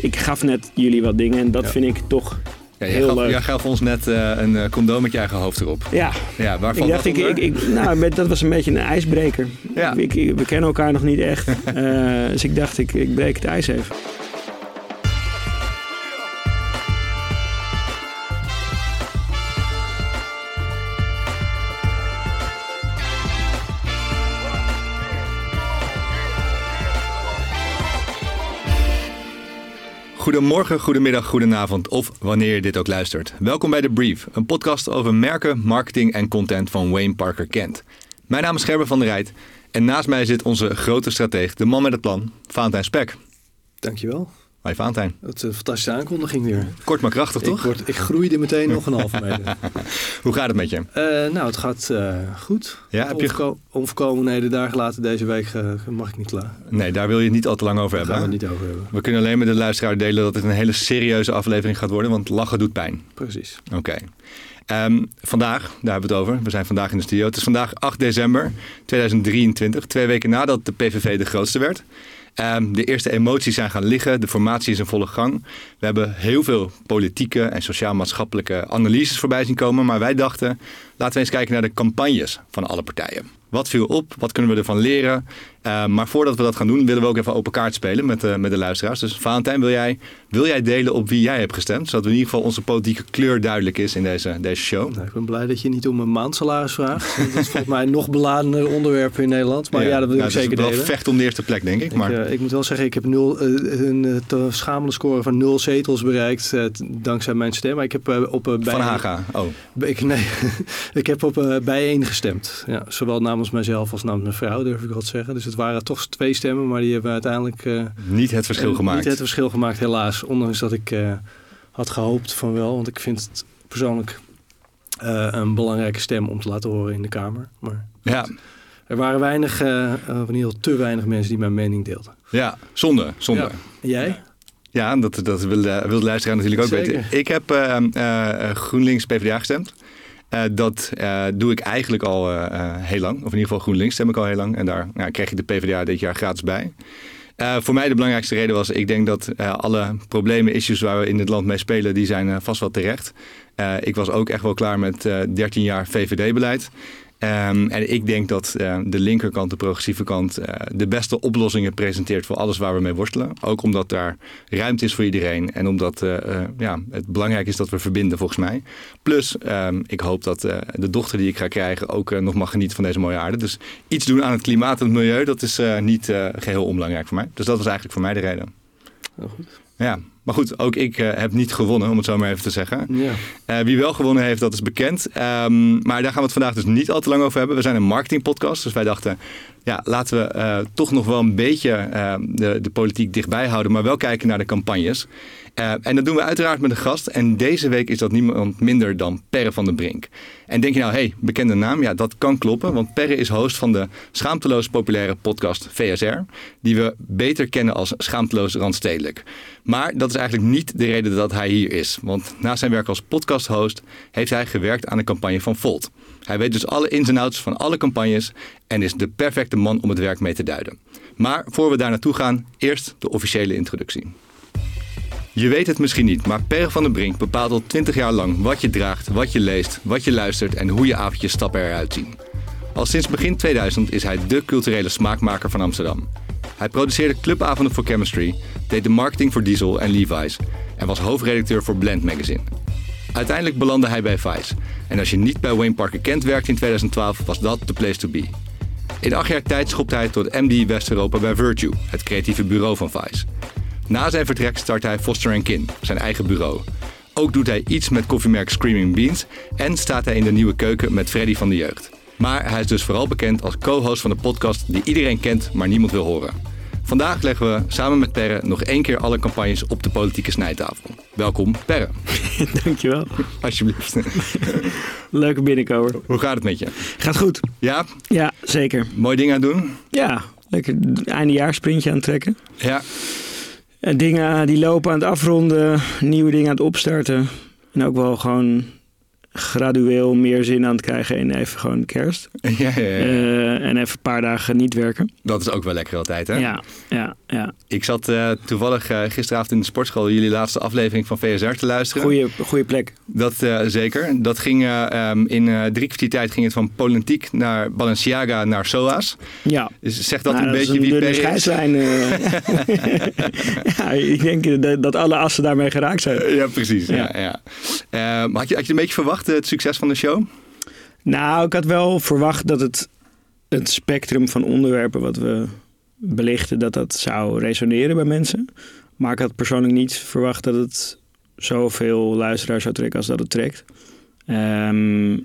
Ik gaf net jullie wat dingen en dat Ja. vind ik toch Ja, jij, heel gaf, leuk. jij gaf ons net eh, een eh, condoom met je eigen hoofd erop. Ja, Ja, waarvan ik dacht, dat ik, ik, ik- nou, met- dat was een beetje een ijsbreker. Ja. Ik, ik- we kennen elkaar nog niet echt. Eh, dus ik dacht, ik, ik breek het ijs even. Goedemorgen, goedemiddag, goedenavond of wanneer je dit ook luistert. Welkom bij The Brief, een podcast over merken, marketing en content van Wayne Parker Kent. Mijn naam is Gerben van der Rijt en naast mij zit onze grote strateeg, de man met het plan, Valentijn Spek. Dankjewel. Hoi Valentijn. Dat is een fantastische aankondiging weer. Kort maar krachtig Ik, toch? word, ik groeide meteen nog een halve meter. Hoe gaat het met je? Eh, nou, het gaat eh, goed. Ja, heb je... Onvolkomenheden dagen later deze week eh, mag ik niet klaar. Nee, daar wil je het niet al te lang over Daar hebben. gaan we het niet over hebben. We kunnen alleen met de luisteraar delen dat het een hele serieuze aflevering gaat worden, want lachen doet pijn. Precies. Oké. Ehm, vandaag, daar hebben we het over. We zijn vandaag in de studio. Het is vandaag 8 december 2023, twee weken nadat de PVV de grootste werd. Ehm, de eerste emoties zijn gaan liggen, de formatie is in volle gang. We hebben heel veel politieke en sociaal-maatschappelijke analyses voorbij zien komen. Maar wij dachten, laten we eens kijken naar de campagnes van alle partijen. Wat viel op? Wat kunnen we ervan leren? Ehm, maar voordat we dat gaan doen, willen we ook even open kaart spelen met, de met de luisteraars. Dus Valentijn, wil jij, wil jij delen op wie jij hebt gestemd? Zodat in ieder geval onze politieke kleur duidelijk is in deze, deze show. Nou, ik ben blij dat je niet om een maandsalaris vraagt. Dat is volgens mij een nog beladener onderwerp in Nederland. Maar ja, dat wil nou, ik het is zeker wel delen. vecht om de eerste plek, denk ik. Ik, Maar eh, ik moet wel zeggen, ik heb nul, eh, een eh, schamele score van nul zetels bereikt. eh, dankzij mijn stem. Maar ik heb eh, op eh, bij, Van Haga. Oh, Ik, nee, ik heb op eh, bijeen gestemd. Ja, zowel namens mijzelf als namens mijn vrouw, durf ik wel te zeggen. Dus het waren toch twee stemmen, maar die hebben uiteindelijk eh, niet het verschil eh, gemaakt. niet het verschil gemaakt, helaas. Ondanks dat ik eh, had gehoopt van wel. Want ik vind het persoonlijk een belangrijke stem om te laten horen in de Kamer. Maar Ja, er waren weinig, of in ieder geval te weinig mensen die mijn mening deelden. ja, zonde, zonde. Ja. Jij? Ja, dat, dat wil, de, wil de luisteraar natuurlijk ook Zeker. weten. Ik heb GroenLinks PvdA gestemd. Eh, dat eh, doe ik eigenlijk al eh, heel lang. Of in ieder geval GroenLinks stem ik al heel lang. En daar nou, kreeg ik de PvdA dit jaar gratis bij. Voor mij de belangrijkste reden was, ik denk dat alle problemen, issues waar we in het land mee spelen, die zijn vast wel terecht. Ik was ook echt wel klaar met eh 13 jaar VVD-beleid. Ehm, en ik denk dat eh, de linkerkant, de progressieve kant, eh, de beste oplossingen presenteert voor alles waar we mee worstelen. Ook omdat daar ruimte is voor iedereen en omdat eh, eh, ja, het belangrijk is dat we verbinden volgens mij. Plus, ehm, ik hoop dat de dochter die ik ga krijgen ook nog mag genieten van deze mooie aarde. Dus iets doen aan het klimaat en het milieu, dat is niet eh, geheel onbelangrijk voor mij. Dus dat was eigenlijk voor mij de reden. Heel goed. Ja, maar goed, ook ik eh, heb niet gewonnen, om het zo maar even te zeggen. Ja. Eh, wie wel gewonnen heeft, dat is bekend. Ehm, maar daar gaan we het vandaag dus niet al te lang over hebben. We zijn een marketingpodcast, dus wij dachten... ja, laten we eh, toch nog wel een beetje de, de politiek dichtbij houden... maar wel kijken naar de campagnes. Eh, en dat doen we uiteraard met een gast. En deze week is dat niemand minder dan Perre van den Brink. En denk je nou, hey, bekende naam? Ja, dat kan kloppen. Want Perre is host van de schaamteloos populaire podcast VSR. Die we beter kennen als Schaamteloos Randstedelijk. Maar dat is eigenlijk niet de reden dat hij hier is. Want naast zijn werk als podcasthost heeft hij gewerkt aan de campagne van Volt. Hij weet dus alle ins en outs van alle campagnes en is de perfecte man om het werk mee te duiden. Maar voor we daar naartoe gaan, eerst de officiële introductie. Je weet het misschien niet, maar Per van den Brink bepaalt al 20 jaar lang wat je draagt, wat je leest, wat je luistert en hoe je avondjes stappen eruit zien. Al sinds begin 2000 is hij de culturele smaakmaker van Amsterdam. Hij produceerde clubavonden voor Chemistry, deed de marketing voor Diesel en Levi's en was hoofdredacteur voor Blend Magazine. Uiteindelijk belandde hij bij Vice. En als je niet bij Wayne Parker Kent werkte in 2012, was dat de place to be. In acht jaar tijd schopte hij tot MD West-Europa bij Virtue, het creatieve bureau van Vice. Na zijn vertrek startte hij Foster Kin, zijn eigen bureau. Ook doet hij iets met koffiemerk Screaming Beans en staat hij in de nieuwe keuken met Freddy van de Jeugd. Maar hij is dus vooral bekend als co-host van de podcast die iedereen kent, maar niemand wil horen. Vandaag leggen we samen met Perre nog één keer alle campagnes op de politieke snijtafel. Welkom, Perre. Dankjewel. Alsjeblieft. Leuke binnenkomer. Hoe gaat het met je? Gaat goed. Ja, Ja, zeker. mooi ding aan het doen? Ja, lekker eindejaarsprintje aan trekken. Ja, dingen die lopen aan het afronden, nieuwe dingen aan het opstarten. En ook wel gewoon gradueel meer zin aan het krijgen in even gewoon kerst. Ja, ja, ja. Eh, en even een paar dagen niet werken. Dat is ook wel lekker altijd, hè? Ja, ja, ja. Ik zat eh, toevallig eh, gisteravond in de sportschool jullie laatste aflevering van VSR te luisteren. Goeie, goeie plek. Dat zeker. Dat ging eh, ehm, in drie kwartier tijd ging het van politiek naar Balenciaga naar SOA's. Ja. Dus zegt dat Nou, een beetje is wie is? eh. ja, ik denk dat, dat alle assen daarmee geraakt zijn. Ja, precies. Ja. Ja. Had, je, had je een beetje verwacht, eh, het succes van de show? Nou, ik had wel verwacht dat het, het spectrum van onderwerpen wat we belichten, dat dat zou resoneren bij mensen. Maar ik had persoonlijk niet verwacht dat het zoveel luisteraars zou trekken als dat het trekt. Ehm,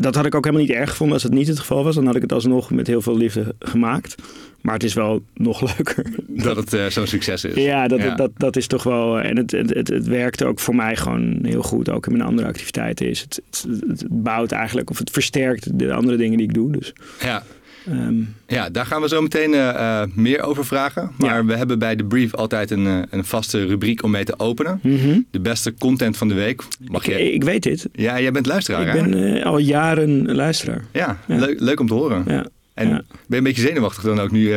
dat had ik ook helemaal niet erg gevonden als het niet het geval was. Dan had ik het alsnog met heel veel liefde gemaakt. Maar het is wel nog leuker. Dat het eh, zo'n succes is. Ja, dat, Ja. Dat, dat is toch wel. En het, het, het, het werkte ook voor mij gewoon heel goed. Ook in mijn andere activiteiten is het, het, het bouwt eigenlijk of het versterkt de andere dingen die ik doe. Dus Ja. Ehm, Ja, daar gaan we zo meteen eh, eh, meer over vragen. Maar Ja. we hebben bij de brief altijd een, eh, een vaste rubriek om mee te openen. mhm. De beste content van de week. Mag ik, je... ik weet dit. Ja, jij bent luisteraar, ik hè? ben al jaren luisteraar. Ja, Ja. Leuk, leuk om te horen. Ja. En Ja. ben je een beetje zenuwachtig dan ook nu?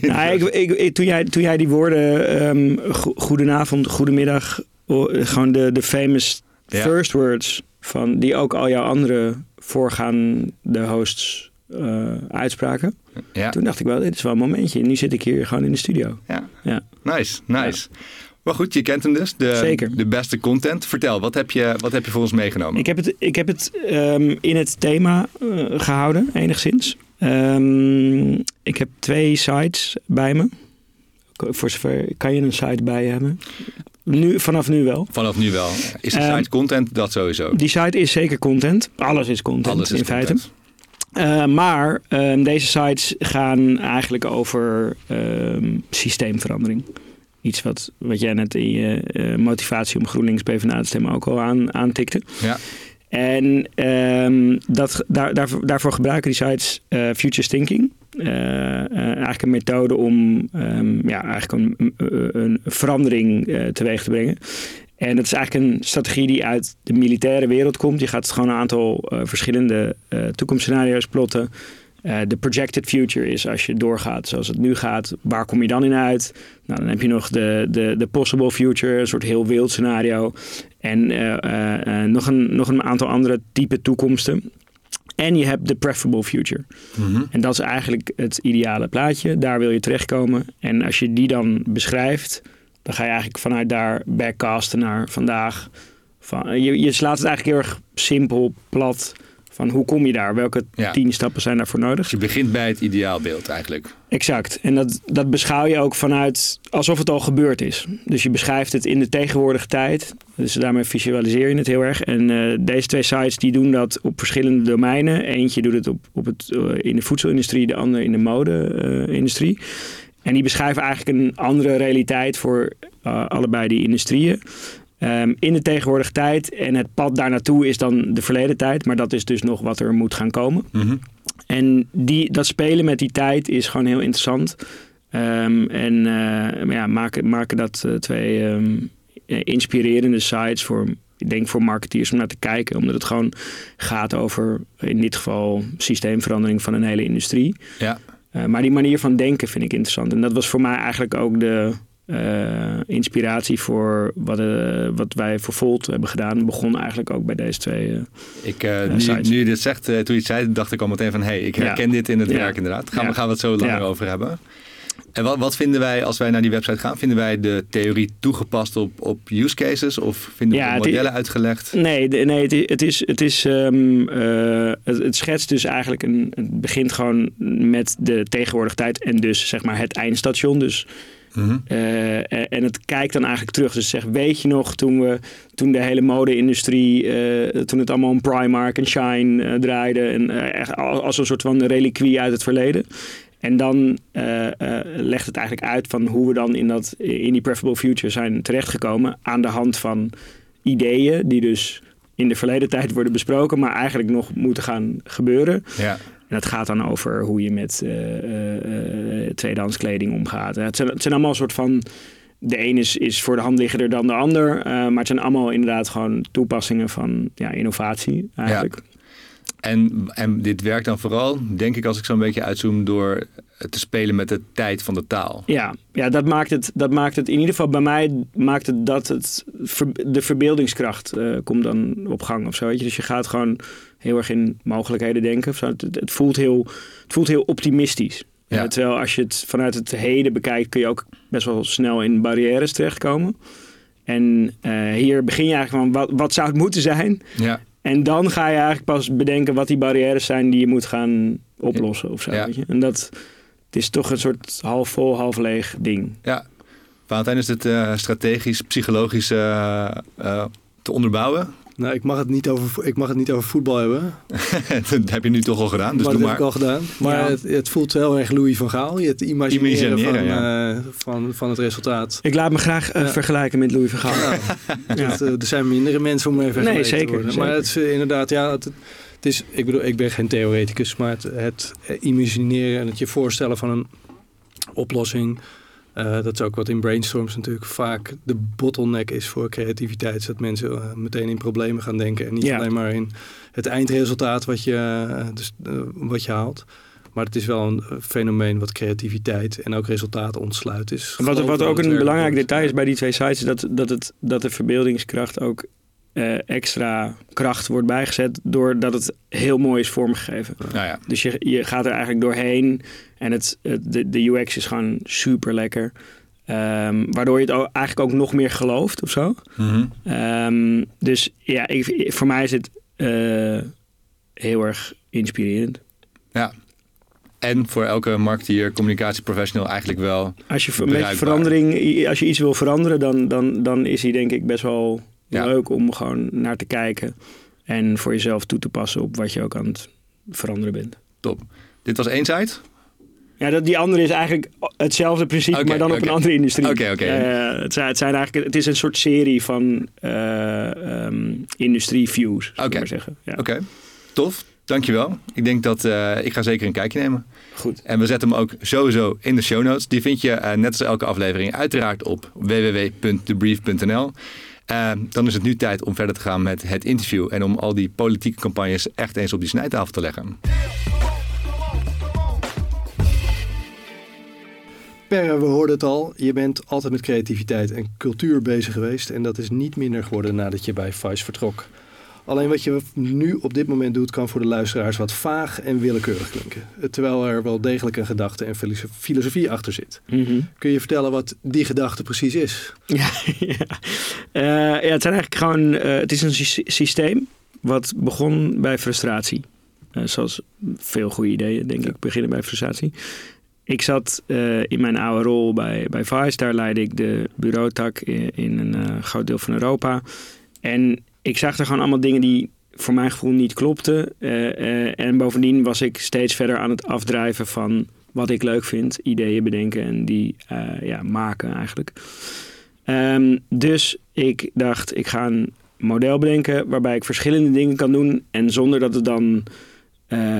Nou, ik, ik, ik- toen, jij, toen jij die woorden, ehm, go- goedenavond, goedemiddag, oh, gewoon de, de famous Ja. first words van die ook al jouw andere voorgaande hosts eh, uitspraken. ja. Toen dacht ik wel, dit is wel een momentje. Nu zit ik hier gewoon in de studio. Ja. Ja. Nice, nice. Maar goed, je kent hem dus. De, Zeker. De beste content. Vertel, wat heb je, wat heb je voor ons meegenomen? Ik heb het, ik heb het ehm, in het thema eh, gehouden, enigszins. Ehm, ik heb twee sites bij me. Voor zover kan je een site bij je hebben. Nu, vanaf nu wel. Vanaf nu wel. Is de Ehm, site content? Dat sowieso. Die site is zeker content. Alles is content Alles is in content. feite. Eh, maar ehm, deze sites gaan eigenlijk over ehm, systeemverandering. Iets wat, wat jij net in je eh, motivatie om GroenLinks PvdA te stemmen ook al aan, aantikte. Ja. En ehm, dat, daar, daarvoor, daarvoor gebruiken die sites eh, Futures Thinking. Eigenlijk een methode om ja, eigenlijk een, een verandering teweeg te brengen. En dat is eigenlijk een strategie die uit de militaire wereld komt. Je gaat gewoon een aantal eh, verschillende eh, toekomstscenario's plotten. Eh, de projected future is als je doorgaat zoals het nu gaat, waar kom je dan in uit? Nou, dan heb je nog de, de, de possible future, een soort heel wild scenario. En nog, een, nog een aantal andere type toekomsten. En je hebt de preferable future. Mhm. En dat is eigenlijk het ideale plaatje. Daar wil je terechtkomen. En als je die dan beschrijft, dan ga je eigenlijk vanuit daar backcasten naar vandaag. Van, je, je slaat het eigenlijk heel erg simpel, plat. Van hoe kom je daar? Welke Ja. tien stappen zijn daarvoor nodig? Dus je begint bij het ideaalbeeld eigenlijk. Exact. En dat, dat beschouw je ook vanuit alsof het al gebeurd is. Dus je beschrijft het in de tegenwoordige tijd. Dus daarmee visualiseer je het heel erg. En eh, deze twee sites die doen dat op verschillende domeinen. Eentje doet het op, op het, eh, in de voedselindustrie, de andere in de mode-industrie. En die beschrijven eigenlijk een andere realiteit voor eh, allebei die industrieën. Ehm, in de tegenwoordige tijd. En het pad daar naartoe is dan de verleden tijd. Maar dat is dus nog wat er moet gaan komen. Mhm. En die, dat spelen met die tijd is gewoon heel interessant. Ehm, en eh, ja, maken, maken dat eh, twee ehm, eh, inspirerende sites voor, ik denk voor marketeers om naar te kijken. Omdat het gewoon gaat over, in dit geval, systeemverandering van een hele industrie. Ja. Eh, maar die manier van denken vind ik interessant. En dat was voor mij eigenlijk ook de eh, inspiratie voor wat, eh, wat wij voor Volt hebben gedaan. Begon eigenlijk ook bij deze twee. Ik, nu, nu je dit zegt, toen je het zei, dacht ik al meteen van... hé, hey, ik Ja. herken dit in het Ja. werk inderdaad. Gaan, we, gaan we het zo langer over hebben. En wat, wat vinden wij als wij naar die website gaan? Vinden wij de theorie toegepast op, op use cases? Of vinden we Ja, is- modellen uitgelegd? Nee, nee het is, het, is, het, is ehm, eh, het, het schetst dus eigenlijk een. Het begint gewoon met de tegenwoordige tijd en dus zeg maar het eindstation. Dus, Mhm. eh, en het kijkt dan eigenlijk terug. Dus zeg, weet je nog toen we toen de hele mode-industrie, eh, toen het allemaal om Primark en Shine draaide en echt als een soort van reliquie uit het verleden. En dan eh, eh, legt het eigenlijk uit van hoe we dan in, dat, in die preferable future zijn terechtgekomen. Aan de hand van ideeën die dus in de verleden tijd worden besproken, maar eigenlijk nog moeten gaan gebeuren. Ja. En dat gaat dan over hoe je met tweedehands kleding omgaat. Het zijn, het zijn allemaal een soort van de een is, is voor de hand liggender dan de ander. maar het zijn allemaal inderdaad gewoon toepassingen van ja, innovatie eigenlijk. En, en dit werkt dan vooral, denk ik, als ik zo'n beetje uitzoom, door te spelen met de tijd van de taal. Ja, ja dat, maakt het, dat maakt het in ieder geval bij mij maakt het dat het ver- de verbeeldingskracht eh, komt dan op gang of zo. Weet je? Dus je gaat gewoon heel erg in mogelijkheden denken. Of zo. Het, het, voelt heel, het voelt heel optimistisch. Ja. Eh, terwijl als je het vanuit het heden bekijkt, kun je ook best wel snel in barrières terechtkomen. En eh, hier begin je eigenlijk van wat, wat zou het moeten zijn? Ja, En dan ga je eigenlijk pas bedenken wat die barrières zijn die je moet gaan oplossen of zo. Ja. Weet je? En dat het is toch een soort half vol, half leeg ding. ja. Valentijn, is dit eh, strategisch, psychologisch eh, eh, te onderbouwen? Nou, ik mag, het niet over, ik mag het niet over voetbal hebben. dat heb je nu toch al gedaan, dus maar doe dat heb maar. ik al gedaan. Maar Ja. het, het voelt heel erg Louis van Gaal. Je het imagineren, Imagineren, van, eh, van, van het resultaat. Ik laat me graag eh, Ja. vergelijken met Louis van Gaal. Dat, eh, er zijn mindere mensen om mee vergeleken Nee, zeker, te worden. zeker. Maar het is inderdaad, ja, het, het is, ik bedoel, ik ben geen theoreticus, maar het, het imagineren en het je voorstellen van een oplossing, eh, dat is ook wat in brainstorms natuurlijk vaak de bottleneck is voor creativiteit. is Dat mensen eh, meteen in problemen gaan denken en niet Ja. alleen maar in het eindresultaat wat je, eh, dus, wat je haalt. Maar het is wel een fenomeen wat creativiteit en ook resultaten ontsluit is. Wat, wat ook een belangrijk detail is bij die twee sites, is dat, dat, het, dat de verbeeldingskracht ook eh, extra kracht wordt bijgezet doordat het heel mooi is vormgegeven. Nou ja, Dus je, je gaat er eigenlijk doorheen en het, het, de, de UX is gewoon super lekker. Ehm, waardoor je het eigenlijk ook nog meer gelooft of zo. Mhm. Ehm, dus ja, ik, voor mij is het eh, heel erg inspirerend. En voor elke marketeer, communicatieprofessional eigenlijk wel. Als je verandering, als je iets wil veranderen, dan, dan, dan is hij denk ik best wel Ja. leuk om gewoon naar te kijken. En voor jezelf toe te passen op wat je ook aan het veranderen bent. Top. Dit was één site. Ja, dat, die andere is eigenlijk hetzelfde principe, maar dan op een andere industrie. Oké, oké. Eh, het, zijn, het, zijn eigenlijk, het is een soort serie van eh ehm, industrie views, zou ik maar zeggen. Ja, Oké, tof. Dankjewel. Ik denk dat eh, ik ga zeker een kijkje nemen. Goed. En we zetten hem ook sowieso in de show notes. Die vind je net als elke aflevering uiteraard op www.debrief.nl. Eh, dan is het nu tijd om verder te gaan met het interview en om al die politieke campagnes echt eens op die snijtafel te leggen. Perre, we hoorden het al. Je bent altijd met creativiteit en cultuur bezig geweest. En dat is niet minder geworden nadat je bij Vice vertrok. Alleen wat je nu op dit moment doet, kan voor de luisteraars wat vaag en willekeurig klinken. Terwijl er wel degelijk een gedachte en filoso- filosofie achter zit. Mhm. Kun je vertellen wat die gedachte precies is? Ja, ja. Eh, ja, het zijn eigenlijk gewoon. eh, het is een sy- systeem wat begon bij frustratie. Eh, zoals veel goede ideeën, denk ik, beginnen bij frustratie. Ik zat in mijn oude rol bij, bij Vice. Daar leidde ik de bureautak in, in een eh, groot deel van Europa. En ik zag er gewoon allemaal dingen die voor mijn gevoel niet klopten. Eh, eh, en bovendien was ik steeds verder aan het afdrijven van wat ik leuk vind. Ideeën bedenken en die eh, ja, maken eigenlijk. Ehm, dus ik dacht, ik ga een model bedenken waarbij ik verschillende dingen kan doen. En zonder dat het dan,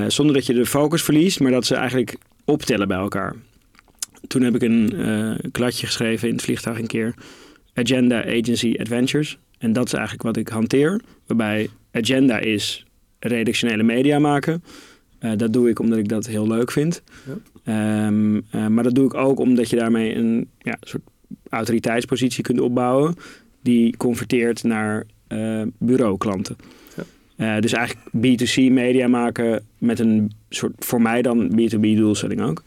zonder dat je de focus verliest, maar dat ze eigenlijk optellen bij elkaar. Toen heb ik een eh, kladje geschreven in het vliegtuig een keer. Agenda Agency Adventures. En dat is eigenlijk wat ik hanteer. Waarbij agenda is redactionele media maken. Eh, dat doe ik omdat ik dat heel leuk vind. Ehm, eh, maar dat doe ik ook omdat je daarmee een ja, soort autoriteitspositie kunt opbouwen. Die converteert naar eh, bureauklanten. Eh, dus eigenlijk B2C media maken met een soort, voor mij dan B2B doelstelling ook.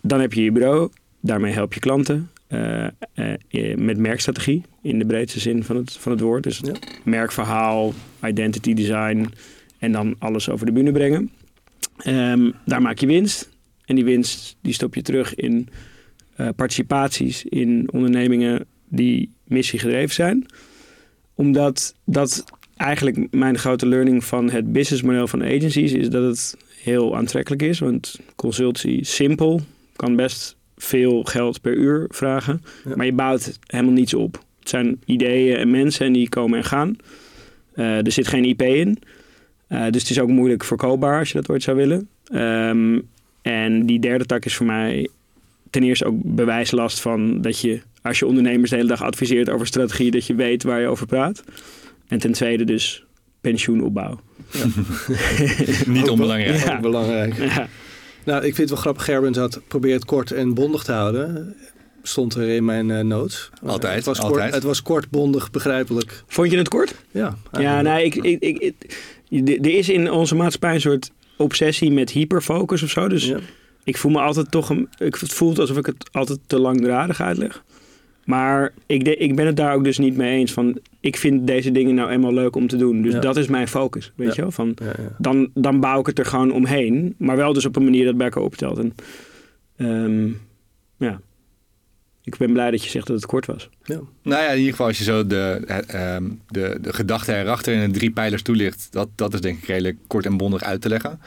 Dan heb je je bureau, daarmee help je klanten. Eh, eh, met merkstrategie in de breedste zin van het, van het woord. Dus Ja. merkverhaal, identity design en dan alles over de bühne brengen. Ehm, daar maak je winst. En die winst die stop je terug in eh, participaties in ondernemingen die missiegedreven zijn. Omdat dat eigenlijk mijn grote learning van het businessmodel van agencies is dat het heel aantrekkelijk is. Want consultancy is simpel, kan best veel geld per uur vragen. Ja. Maar je bouwt helemaal niets op. Het zijn ideeën en mensen en die komen en gaan. Eh, er zit geen IP in. Eh, dus het is ook moeilijk verkoopbaar als je dat ooit zou willen. Ehm, en die derde tak is voor mij ten eerste ook bewijslast van dat je als je ondernemers de hele dag adviseert over strategie, dat je weet waar je over praat. En ten tweede dus pensioenopbouw. Niet onbelangrijk. Ja. ook belangrijk. Ja. Nou, ik vind het wel grappig. Gerben had probeer het kort en bondig te houden. Stond er in mijn eh notes. Altijd, Het was, altijd. Kort, het was kort, bondig, begrijpelijk. Vond je het kort? Ja, Ja, nee, ik, ik, ik, ik- er is in onze maatschappij een soort obsessie met hyperfocus of zo. Dus Ja. ik voel me altijd toch een. Ik, het voelt alsof ik het altijd te langdradig uitleg. Maar ik, de- ik ben het daar ook dus niet mee eens. Van, ik vind deze dingen nou eenmaal leuk om te doen. Dus Ja. dat is mijn focus. Weet Ja. je wel? Van, Ja, dan, dan bouw ik het er gewoon omheen. Maar wel dus op een manier dat bij elkaar optelt. En, ehm, ja. Ik ben blij dat je zegt dat het kort was. Ja. Nou ja, in ieder geval als je zo de, eh, ehm, de, de gedachte erachter in de drie pijlers toelicht, dat, dat is denk ik redelijk kort en bondig uit te leggen.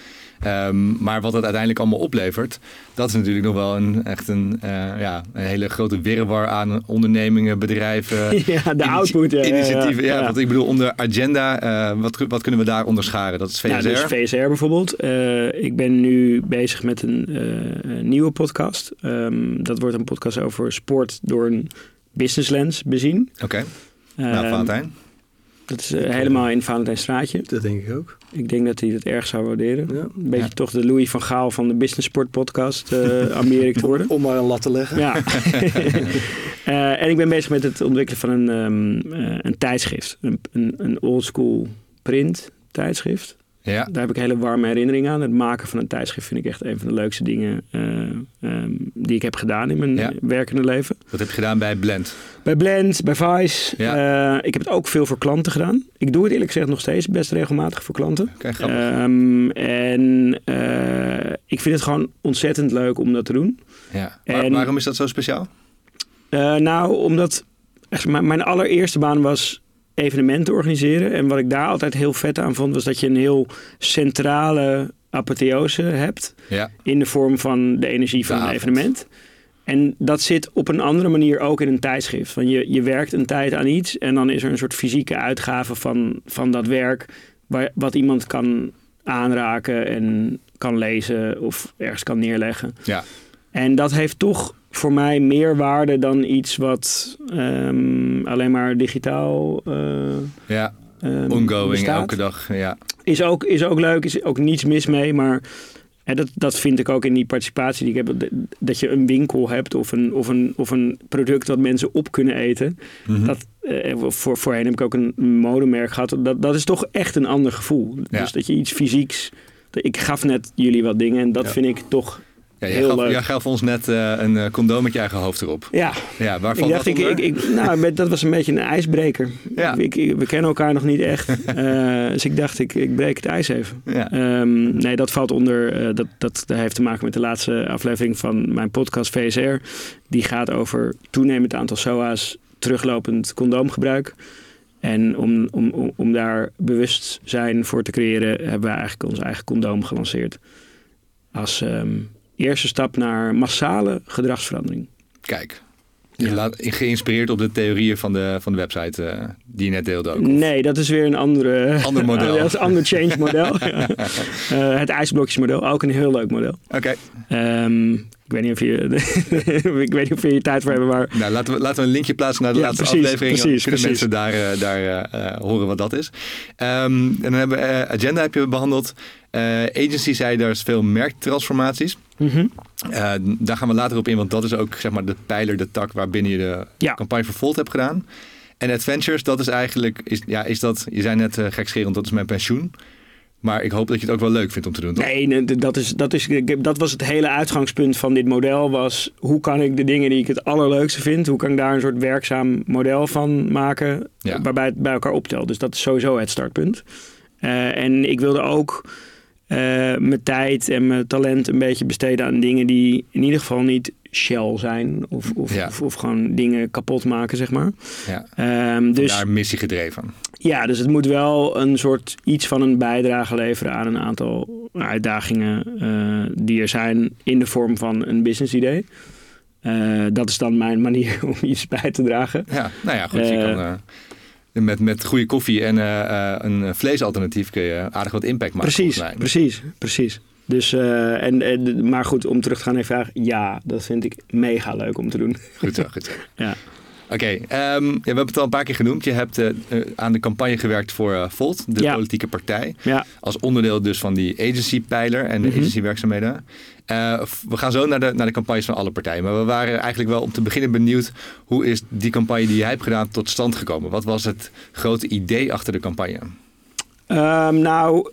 Ehm, maar wat het uiteindelijk allemaal oplevert, dat is natuurlijk nog wel een, echt een, eh, ja, een hele grote wirwar aan ondernemingen, bedrijven, ja, de output. ja, ja, ja. initiatieven. Ja, Ja. want ik bedoel, onder agenda, eh, wat, wat kunnen we daar onderscharen? Dat is VSR. Nou, dus VSR bijvoorbeeld. Eh, ik ben nu bezig met een, eh, nieuwe podcast. Ehm, dat wordt een podcast over sport door een business lens bezien. Oké, nou Ehm, Valentijn. Dat is helemaal in Valentijn Straatje. Dat denk ik ook. Ik denk dat hij het erg zou waarderen. Ja. Een beetje Ja. toch de Louis van Gaal van de Business Sport podcast uh, Amerika te worden. Om maar een lat te leggen. Ja. Eh, en ik ben bezig met het ontwikkelen van een, ehm, eh, een tijdschrift. Een, een, een oldschool print tijdschrift. Ja, Daar heb ik hele warme herinneringen aan. Het maken van een tijdschrift vind ik echt een van de leukste dingen eh, ehm, die ik heb gedaan in mijn Ja. werkende leven. dat heb je gedaan bij Blend. Bij Blend, bij Vice. Ja. Eh, ik heb het ook veel voor klanten gedaan. Ik doe het eerlijk gezegd nog steeds best regelmatig voor klanten. Ehm, en eh, ik vind het gewoon ontzettend leuk om dat te doen. ja. En- waarom is dat zo speciaal? Nou, omdat echt, mijn, mijn allereerste baan was evenementen organiseren. En wat ik daar altijd heel vet aan vond, was dat je een heel centrale apotheose hebt. Ja, In de vorm van de energie van De een avond. evenement. En dat zit op een andere manier ook in een tijdschrift. Want je, je werkt een tijd aan iets en dan is er een soort fysieke uitgave van, van dat werk. Waar, wat iemand kan aanraken en kan lezen of ergens kan neerleggen. ja. En dat heeft toch voor mij meer waarde dan iets wat ehm, alleen maar digitaal uh, ja. ongoing, elke dag. Ja. Is ook, is ook leuk, is ook niets mis mee, maar dat, dat vind ik ook in die participatie die ik heb. Dat je een winkel hebt of een, of een, of een product dat mensen op kunnen eten. Mm-hmm. Dat, uh, voor, voorheen heb ik ook een modemerk gehad. Dat, dat is toch echt een ander gevoel. Ja. Dus dat je iets fysieks... Ik gaf net jullie wat dingen en dat Ja. vind ik toch Ja, jij, Heel gaf, leuk. jij gaf ons net uh, een uh, condoom met je eigen hoofd erop. Ja, Ja, waar ik dacht, dat ik, ik, ik, nou, dat was een beetje een ijsbreker. Ja. Ik, ik- we kennen elkaar nog niet echt. Eh, dus ik dacht, ik, ik breek het ijs even. Ja. Ehm, nee, dat valt onder. eh, dat, dat, heeft te maken met de laatste aflevering van mijn podcast VSR. Die gaat over toenemend aantal SOA's, teruglopend condoomgebruik. En om, om, om, om daar bewustzijn voor te creëren, hebben we eigenlijk ons eigen condoom gelanceerd. Als ehm, eerste stap naar massale gedragsverandering. Kijk, Ja. geïnspireerd op de theorieën van de, van de website eh, die je net deelde ook. of? Nee, dat is weer een andere, Ander model. dat is een ander change model. Ja. Eh, het ijsblokjesmodel, ook een heel leuk model. Oké, Ehm, ik weet niet of je, ik weet niet of je tijd voor hebben, maar nou laten we, laten we een linkje plaatsen naar de Ja, laatste precies, aflevering. Precies, kunnen precies. mensen daar, eh, daar horen wat dat is. Ehm, en dan hebben we Agenda heb je behandeld. Eh, agency zei daar is veel merktransformaties. Mhm. Eh, daar gaan we later op in, want dat is ook zeg maar de pijler, de tak waarbinnen je de Ja. campagne voor Volt hebt gedaan. En Adventures, dat is eigenlijk, is, ja, is dat, je zei net uh, gekscherend, dat is mijn pensioen. Maar ik hoop dat je het ook wel leuk vindt om te doen, toch? nee, dat, is, dat, is, dat was het hele uitgangspunt van dit model. Was hoe kan ik de dingen die ik het allerleukste vind, hoe kan ik daar een soort werkzaam model van maken, Ja. waarbij het bij elkaar optelt. Dus dat is sowieso het startpunt. Eh, en ik wilde ook eh, mijn tijd en mijn talent een beetje besteden aan dingen die in ieder geval niet shell zijn. Of, of, Ja. of, of gewoon dingen kapot maken, zeg maar. Ja, Ehm, dus, daar missie gedreven. ja, dus het moet wel een soort iets van een bijdrage leveren aan een aantal uitdagingen eh, die er zijn in de vorm van een business idee. Eh, dat is dan mijn manier om iets bij te dragen. Ja, nou ja, goed. je kan, eh, met, met goede koffie en eh, eh, een vleesalternatief kun je aardig wat impact maken. precies, mij. precies, precies. Dus, eh, en, en, maar goed, om terug te gaan naar je vraag. Ja, dat vind ik mega leuk om te doen. Goed zo, goed zo. Ja. Oké, ehm, ja, we hebben het al een paar keer genoemd. Je hebt aan de campagne gewerkt voor Volt, de Ja. politieke partij. Ja, Als onderdeel dus van die agency-pijler en de Mhm. agency-werkzaamheden. Eh, we gaan zo naar de, naar de campagnes van alle partijen. Maar we waren eigenlijk wel om te beginnen benieuwd... hoe is die campagne die jij hebt gedaan tot stand gekomen? Wat was het grote idee achter de campagne? Ehm, nou,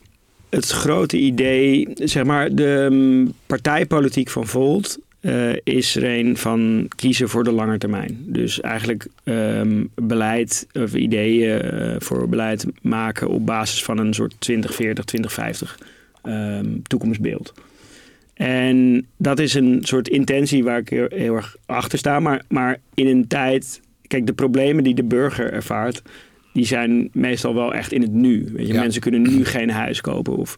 het grote idee, zeg maar, de mm, partijpolitiek van Volt eh, is er een van kiezen voor de lange termijn. Dus eigenlijk ehm, beleid of ideeën eh, voor beleid maken op basis van een soort 2040, 2050 ehm, toekomstbeeld. En dat is een soort intentie waar ik heel, heel erg achter sta. Maar, maar in een tijd. Kijk, de problemen die de burger ervaart. die zijn meestal wel echt in het nu. Weet je, Ja. mensen kunnen nu geen huis kopen. of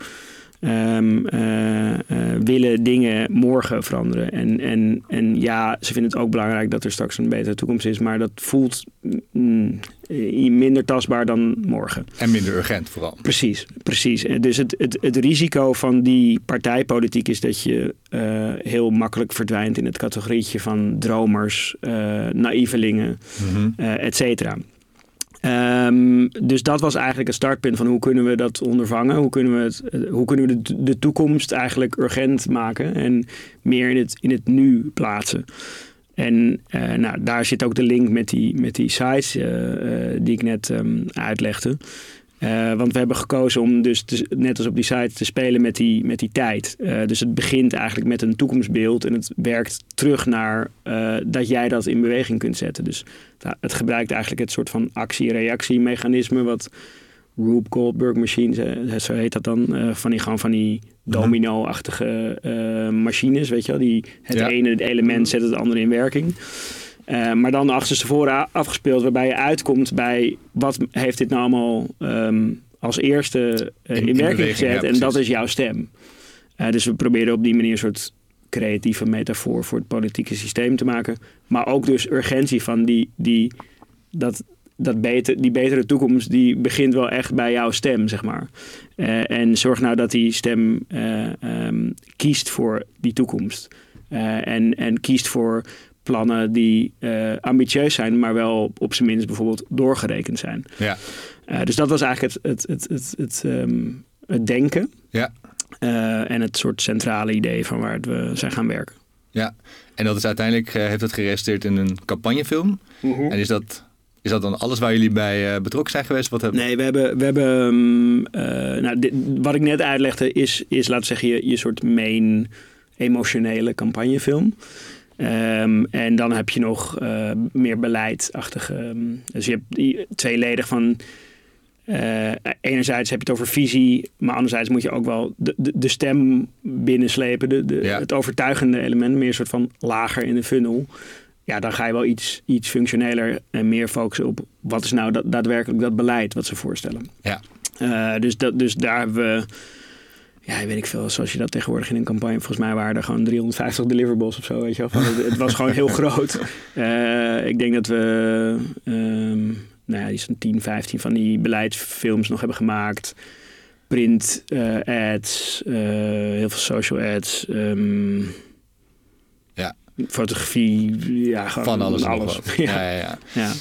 ehm, eh, eh, willen dingen morgen veranderen. En, en, en ja, ze vinden het ook belangrijk dat er straks een betere toekomst is. maar dat voelt mm, eh, minder tastbaar dan morgen. En minder urgent vooral. Precies, precies. Dus het, het, het risico van die partijpolitiek is dat je heel makkelijk verdwijnt in het categorietje van dromers, eh naïvelingen, eh et cetera. Ehm, dus dat was eigenlijk het startpunt van hoe kunnen we dat ondervangen? Hoe kunnen we, het, hoe kunnen we de, de toekomst eigenlijk urgent maken en meer in het, in het nu plaatsen? En eh, nou, daar zit ook de link met die, met die sites eh, eh, die ik net ehm, uitlegde. Eh, want we hebben gekozen om dus te- net als op die site te spelen met die, met die tijd. Eh, dus het begint eigenlijk met een toekomstbeeld en het werkt terug naar eh, dat jij dat in beweging kunt zetten. Dus het gebruikt eigenlijk het soort van actie-reactie-mechanisme wat Rube Goldberg machines, zo heet dat dan, van die gewoon van die domino-achtige eh, machines, weet je wel, die het Ja. ene element zet het andere in werking. Eh, maar dan achterstevoren afgespeeld, waarbij je uitkomt bij wat heeft dit nou allemaal ehm, als eerste eh, In- in, in werking gezet. ja, en dat is jouw stem. Eh, dus we proberen op die manier een soort creatieve metafoor voor het politieke systeem te maken. Maar ook dus urgentie van die, die, dat, dat beter, die betere toekomst, die begint wel echt bij jouw stem, zeg maar. En zorg nou dat die stem eh, ehm, kiest voor die toekomst. En, en kiest voor plannen die eh, ambitieus zijn, maar wel op zijn minst bijvoorbeeld doorgerekend zijn. Ja. Eh, dus dat was eigenlijk het, het, het, het, het, ehm, het denken. Ja. Eh, en het soort centrale idee van waar we zijn gaan werken. Ja, en dat is uiteindelijk, heeft het geresulteerd in een campagnefilm. En is dat, is dat dan alles waar jullie bij betrokken zijn geweest? Wat hebben... Nee, we hebben, we hebben ehm, eh, nou, dit- wat ik net uitlegde is, is laten we zeggen, je, je soort main emotionele campagnefilm. Ehm, en dan heb je nog eh, meer beleidachtige. ehm, dus je hebt die tweeledig van. eh, enerzijds heb je het over visie, maar anderzijds moet je ook wel de, de, de stem binnenslepen. De, de, Ja. Het overtuigende element, meer een soort van lager in de funnel. Ja, dan ga je wel iets, iets functioneler en meer focussen op wat is nou daadwerkelijk dat beleid wat ze voorstellen. Ja. Eh, dus, dat, dus daar hebben we, ja, weet ik veel, zoals je dat tegenwoordig in een campagne, volgens mij waren er gewoon 350 deliverables of zo, weet je wel. Het, het was gewoon heel groot. Eh, ik denk dat we, ehm, nou ja, die zo'n 10, 15 van die beleidsfilms nog hebben gemaakt. Print eh, ads, eh, heel veel social ads. ehm, Ja. Fotografie, ja, gewoon Van alles, alles. Ja. Ja, ja.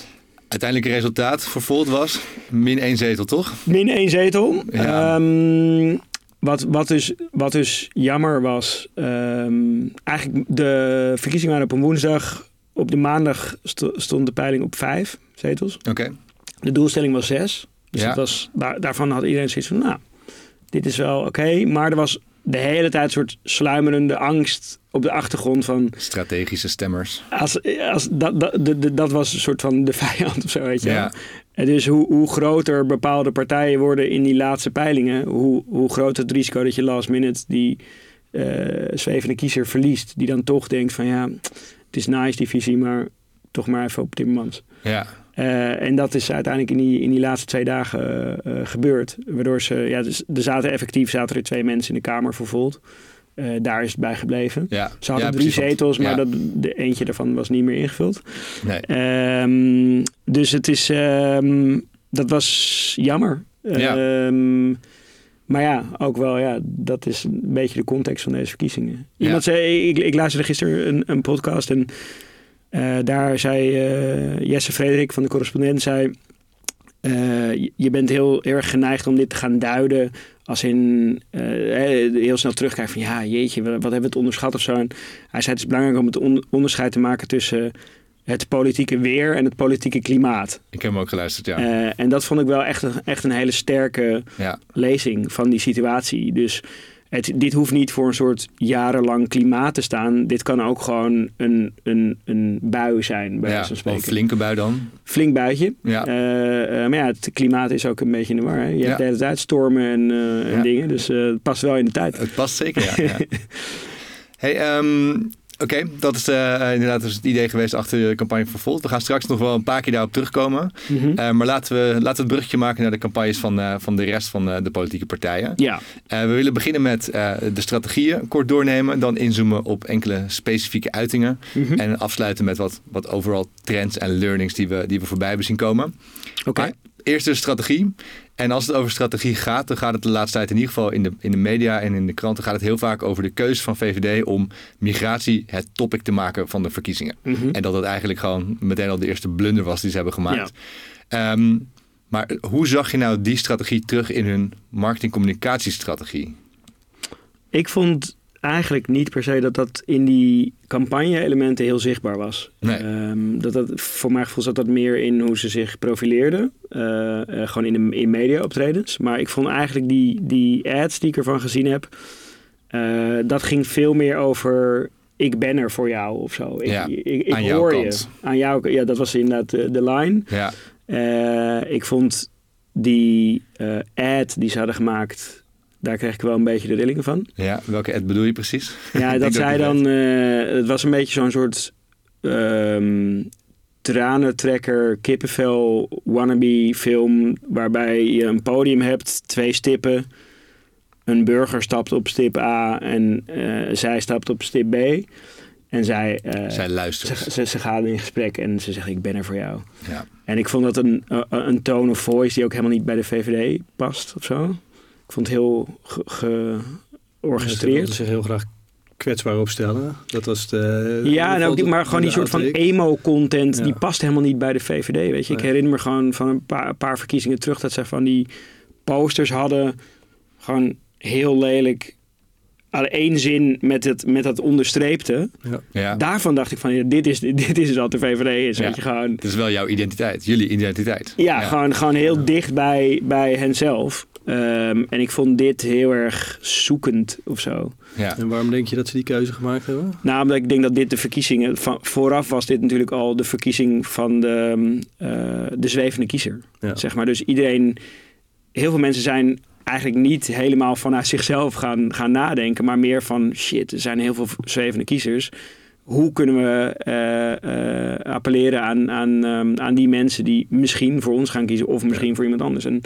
Uiteindelijk resultaat voor Volt was min één zetel, toch? Min één zetel. Ja. Ehm, wat, wat, dus, wat dus jammer was, ehm, eigenlijk de verkiezingen waren op een woensdag. Op de maandag sto- stond de peiling op vijf zetels. Oké. De doelstelling was zes. Dus Ja. was, daar, daarvan had iedereen zoiets van, nou, dit is wel oké. Maar er was de hele tijd een soort sluimerende angst op de achtergrond van... Strategische stemmers. Als, als, dat, dat, de- de- dat was een soort van de vijand of zo, weet je. Ja. Dus hoe, hoe groter bepaalde partijen worden in die laatste peilingen, hoe, hoe groter het risico dat je last minute die eh zwevende kiezer verliest. Die dan toch denkt van ja, het is nice die visie, maar toch maar even op Timmermans. Ja. Eh, en dat is uiteindelijk in die, in die laatste twee dagen eh, gebeurd. Waardoor ze, ja, dus, er zaten effectief zaten er twee mensen in de Kamer voor Eh, daar is het bij gebleven. Ja. Ze hadden Ja, drie precies, zetels, maar ja. dat, de eentje daarvan was niet meer ingevuld. Nee. Ehm, dus het is, ehm, dat was jammer. Ja. Ehm, maar ja, ook wel, ja, dat is een beetje de context van deze verkiezingen. Iemand zei, ik, ik luisterde gisteren een, een podcast en uh, daar zei uh, Jesse Frederik van de correspondent, zei, uh, je bent heel erg geneigd om dit te gaan duiden als in heel snel terugkijken van ja, jeetje, wat, hebben we het onderschat of zo. En hij zei het is belangrijk om het on onderscheid te maken tussen het politieke weer en het politieke klimaat. Ik heb hem ook geluisterd, ja. Uh, en dat vond ik wel echt, echt een hele sterke ja. lezing van die situatie. Dus het, dit hoeft niet voor een soort jarenlang klimaat te staan. Dit kan ook gewoon een, een, een bui zijn, bij ja, spreken. Een flinke bui dan? Flink buitje. Ja. Uh, uh, maar ja, het klimaat is ook een beetje in de war. Hè? Je ja. hebt de hele tijd stormen en, en dingen. Dus het past wel in de tijd. Het past zeker, ja. hey, um, Oké, dat is uh, inderdaad dus het idee geweest achter de campagne van Volt. We gaan straks nog wel een paar keer daarop terugkomen. Mm -hmm. uh, maar laten we, laten we het bruggetje maken naar de campagnes van, uh, van de rest van de politieke partijen. Ja. we willen beginnen met de strategieën kort doornemen. Dan inzoomen op enkele specifieke uitingen. Mm -hmm. En afsluiten met wat, wat overal trends en learnings die we, die we voorbij hebben zien komen. Oké. Okay. Eerst de strategie. En als het over strategie gaat, dan gaat het de laatste tijd in ieder geval in de, in de media en in de kranten gaat het heel vaak over de keuze van VVD om migratie het topic te maken van de verkiezingen. Mm -hmm. En dat het eigenlijk gewoon meteen al de eerste blunder was die ze hebben gemaakt. Ja. Um, maar hoe zag je nou die strategie terug in hun marketing-communicatiestrategie? Ik vond eigenlijk niet per se dat dat in die campagne-elementen heel zichtbaar was. Nee. Um, dat dat, voor mijn gevoel zat dat meer in hoe ze zich profileerden. Uh, uh, gewoon in, de, in media-optredens. Maar ik vond eigenlijk die, die ads die ik ervan gezien heb... Uh, dat ging veel meer over... Ik ben er voor jou of zo. Ik, ja, ik, ik, aan ik jouw hoor kant. je. Aan jou, ja, dat was inderdaad de, de line. Ja. Ik vond die ad die ze hadden gemaakt daar kreeg ik wel een beetje de rillingen van. Ja, welke ad bedoel je precies? Ja, dat zij dan... Uh, het was een beetje zo'n soort... Um, tranentrekker, kippenvel, wannabe film... waarbij je een podium hebt, twee stippen... Een burger stapt op stip A en uh, zij stapt op stip B. En zij, uh, zij luistert. Ze, ze, ze gaan in gesprek en ze zegt: Ik ben er voor jou. Ja. En ik vond dat een, een tone of voice die ook helemaal niet bij de VVD past of zo. Ik vond het heel georchestreerd. Ze zich heel graag kwetsbaar opstellen. Dat was de... Ja, nou, die, maar gewoon die soort van emo-content... Ja. die past helemaal niet bij de VVD, weet je. Ik herinner me gewoon van een paar, paar verkiezingen terug... dat ze van die posters hadden... gewoon heel lelijk... één zin met het, met dat onderstreepte. Ja. Ja. Daarvan dacht ik van, ja, dit, is, dit is wat de VVD is. Ja. Weet je, gewoon, Het is wel jouw identiteit, jullie identiteit. ja, Gewoon, gewoon heel dicht bij, bij henzelf. Um, en ik vond dit heel erg zoekend of zo. Ja. En waarom denk je dat ze die keuze gemaakt hebben? Nou, omdat ik denk dat dit de verkiezingen... Van, vooraf was dit natuurlijk al de verkiezing van de, uh, de zwevende kiezer. Ja. Zeg maar. Dus iedereen... Heel veel mensen zijn eigenlijk niet helemaal vanuit zichzelf gaan, gaan nadenken... maar meer van, shit, er zijn heel veel zwevende kiezers... Hoe kunnen we uh, uh, appelleren aan, aan, um, aan die mensen die misschien voor ons gaan kiezen... of misschien ja. voor iemand anders? En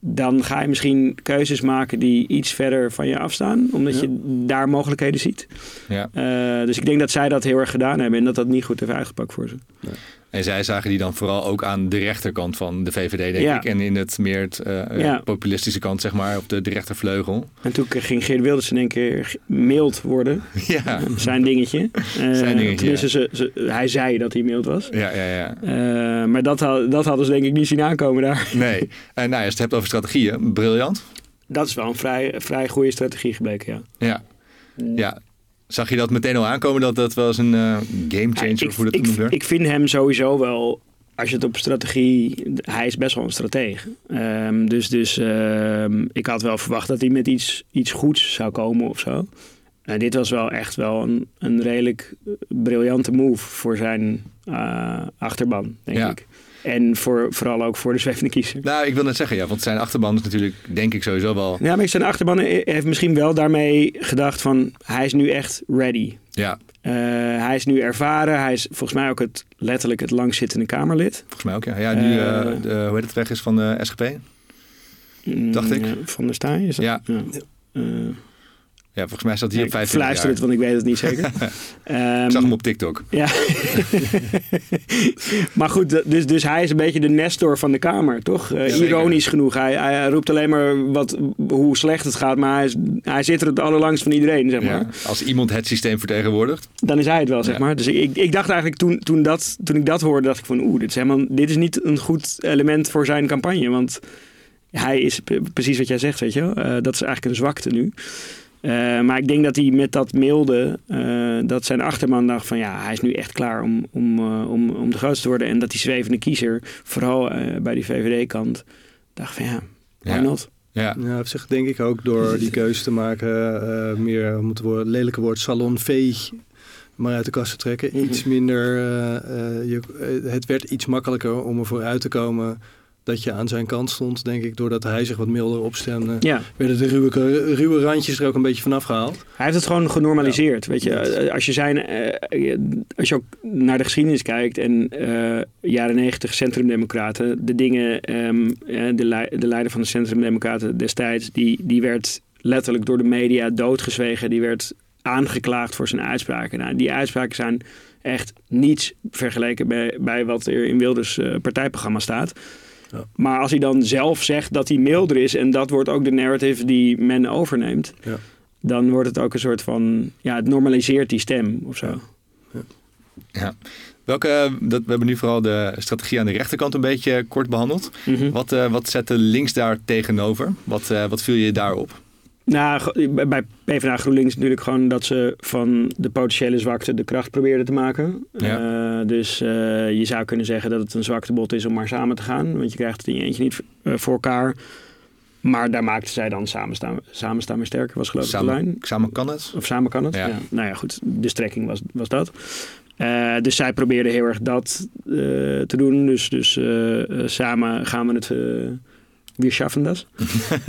dan ga je misschien keuzes maken die iets verder van je afstaan, omdat Ja. je daar mogelijkheden ziet. Ja. Uh, dus ik denk dat zij dat heel erg gedaan hebben en dat dat niet goed heeft uitgepakt voor ze. En zij zagen die dan vooral ook aan de rechterkant van de VVD, denk Ja. ik. En in het meer het, uh, Ja. populistische kant, zeg maar, op de, de rechtervleugel. En toen ging Geert Wilders in één keer mild worden, Ja, zijn dingetje. Zijn dingetje, tenminste, ze, ze, hij zei dat hij mild was. ja, ja. ja. Maar dat, dat hadden ze denk ik niet zien aankomen daar. Nee. En nou, ja, als je het hebt over strategieën, briljant. Dat is wel een vrij, vrij goede strategie gebleken, ja. Ja. ja. Zag je dat meteen al aankomen dat dat wel eens een eh, game changer, Ja, ik, hoe dat ik, werd? ik vind hem sowieso wel, als je het op strategie, hij is best wel een stratege. Ehm, dus dus ehm, ik had wel verwacht dat hij met iets, iets goeds zou komen of zo. En dit was wel echt wel een, een redelijk eh, briljante move voor zijn eh, achterban, denk Ja. ik. En voor, vooral ook voor de zwevende kiezer. Nou, ik wil net zeggen, ja, want zijn achterban is natuurlijk, denk ik sowieso wel... Ja, maar zijn achterban heeft misschien wel daarmee gedacht van... hij is nu echt ready. Ja, Uh, hij is nu ervaren. Hij is volgens mij ook het, letterlijk het langzittende Kamerlid. volgens mij ook, ja. Ja, nu, eh, Eh, de, hoe heet het weg is van de SGP? Dacht ik. Mm, Van der Staaij is dat? Ja. Uh, Ja, volgens mij staat hij op ik 25 fluister het, jaar. want ik weet het niet zeker. Ehm, Ik zag hem op TikTok. Ja. maar goed, dus, dus hij is een beetje de Nestor van de Kamer, toch? Eh, ironisch genoeg. Hij, hij roept alleen maar wat, hoe slecht het gaat, maar hij, is, hij zit er het allerlangst van iedereen, zeg maar. Ja. Als iemand het systeem vertegenwoordigt. Dan is hij het wel, zeg Ja. maar. Dus ik, ik dacht eigenlijk toen, toen, dat, toen ik dat hoorde, dacht ik van oeh, dit is, helemaal, dit is niet een goed element voor zijn campagne. Want hij is precies wat jij zegt, weet je wel. Eh, dat is eigenlijk een zwakte nu. Eh, maar ik denk dat hij met dat mailde, eh, dat zijn achterman dacht van ja, hij is nu echt klaar om, om, eh, om, om de grootste te worden. En dat die zwevende kiezer, vooral eh, bij die VVD-kant, dacht van ja, why Ja. not? Ja. Ja, op zich denk ik ook door die keuze te maken, eh, meer om het woord, lelijke woord salonveeg maar uit de kast te trekken. Mhm. Iets minder, eh, eh, je, het werd iets makkelijker om ervoor uit te komen dat je aan zijn kant stond, denk ik. Doordat hij zich wat milder opstemde, Ja, werden de ruwe, ruwe randjes er ook een beetje vanaf gehaald. Hij heeft het gewoon genormaliseerd. Weet je, Eh, als je, zijn, eh, als je ook naar de geschiedenis kijkt en eh, jaren negentig centrumdemocraten, de dingen, ehm, eh, de, de leider van de centrumdemocraten destijds, die, die werd letterlijk door de media doodgezwegen. Die werd aangeklaagd voor zijn uitspraken. Nou, die uitspraken zijn echt niets vergeleken bij, bij wat er in Wilders partijprogramma staat. Ja. Maar als hij dan zelf zegt dat hij milder is en dat wordt ook de narrative die men overneemt, Ja. dan wordt het ook een soort van, ja, het normaliseert die stem of zo. Ja. Welke, dat, we hebben nu vooral de strategie aan de rechterkant een beetje kort behandeld. Mhm. Wat, eh, wat zette links daar tegenover? Wat, eh, wat viel je daarop? Nou, bij- PvdA GroenLinks natuurlijk gewoon dat ze van de potentiële zwakte de kracht probeerden te maken. Ja. Eh, dus eh, je zou kunnen zeggen dat het een zwaktebod is om maar samen te gaan. Want je krijgt het in je eentje niet eh, voor elkaar. Maar daar maakten zij dan samen staan, samen staan we sterker, was geloof ik de lijn. Samen, samen kan het? Of samen kan het. Ja. Ja. Nou ja, goed. De strekking was, was dat. Dus zij probeerden heel erg dat te doen. Dus, dus samen gaan we het... weer schaffen dat.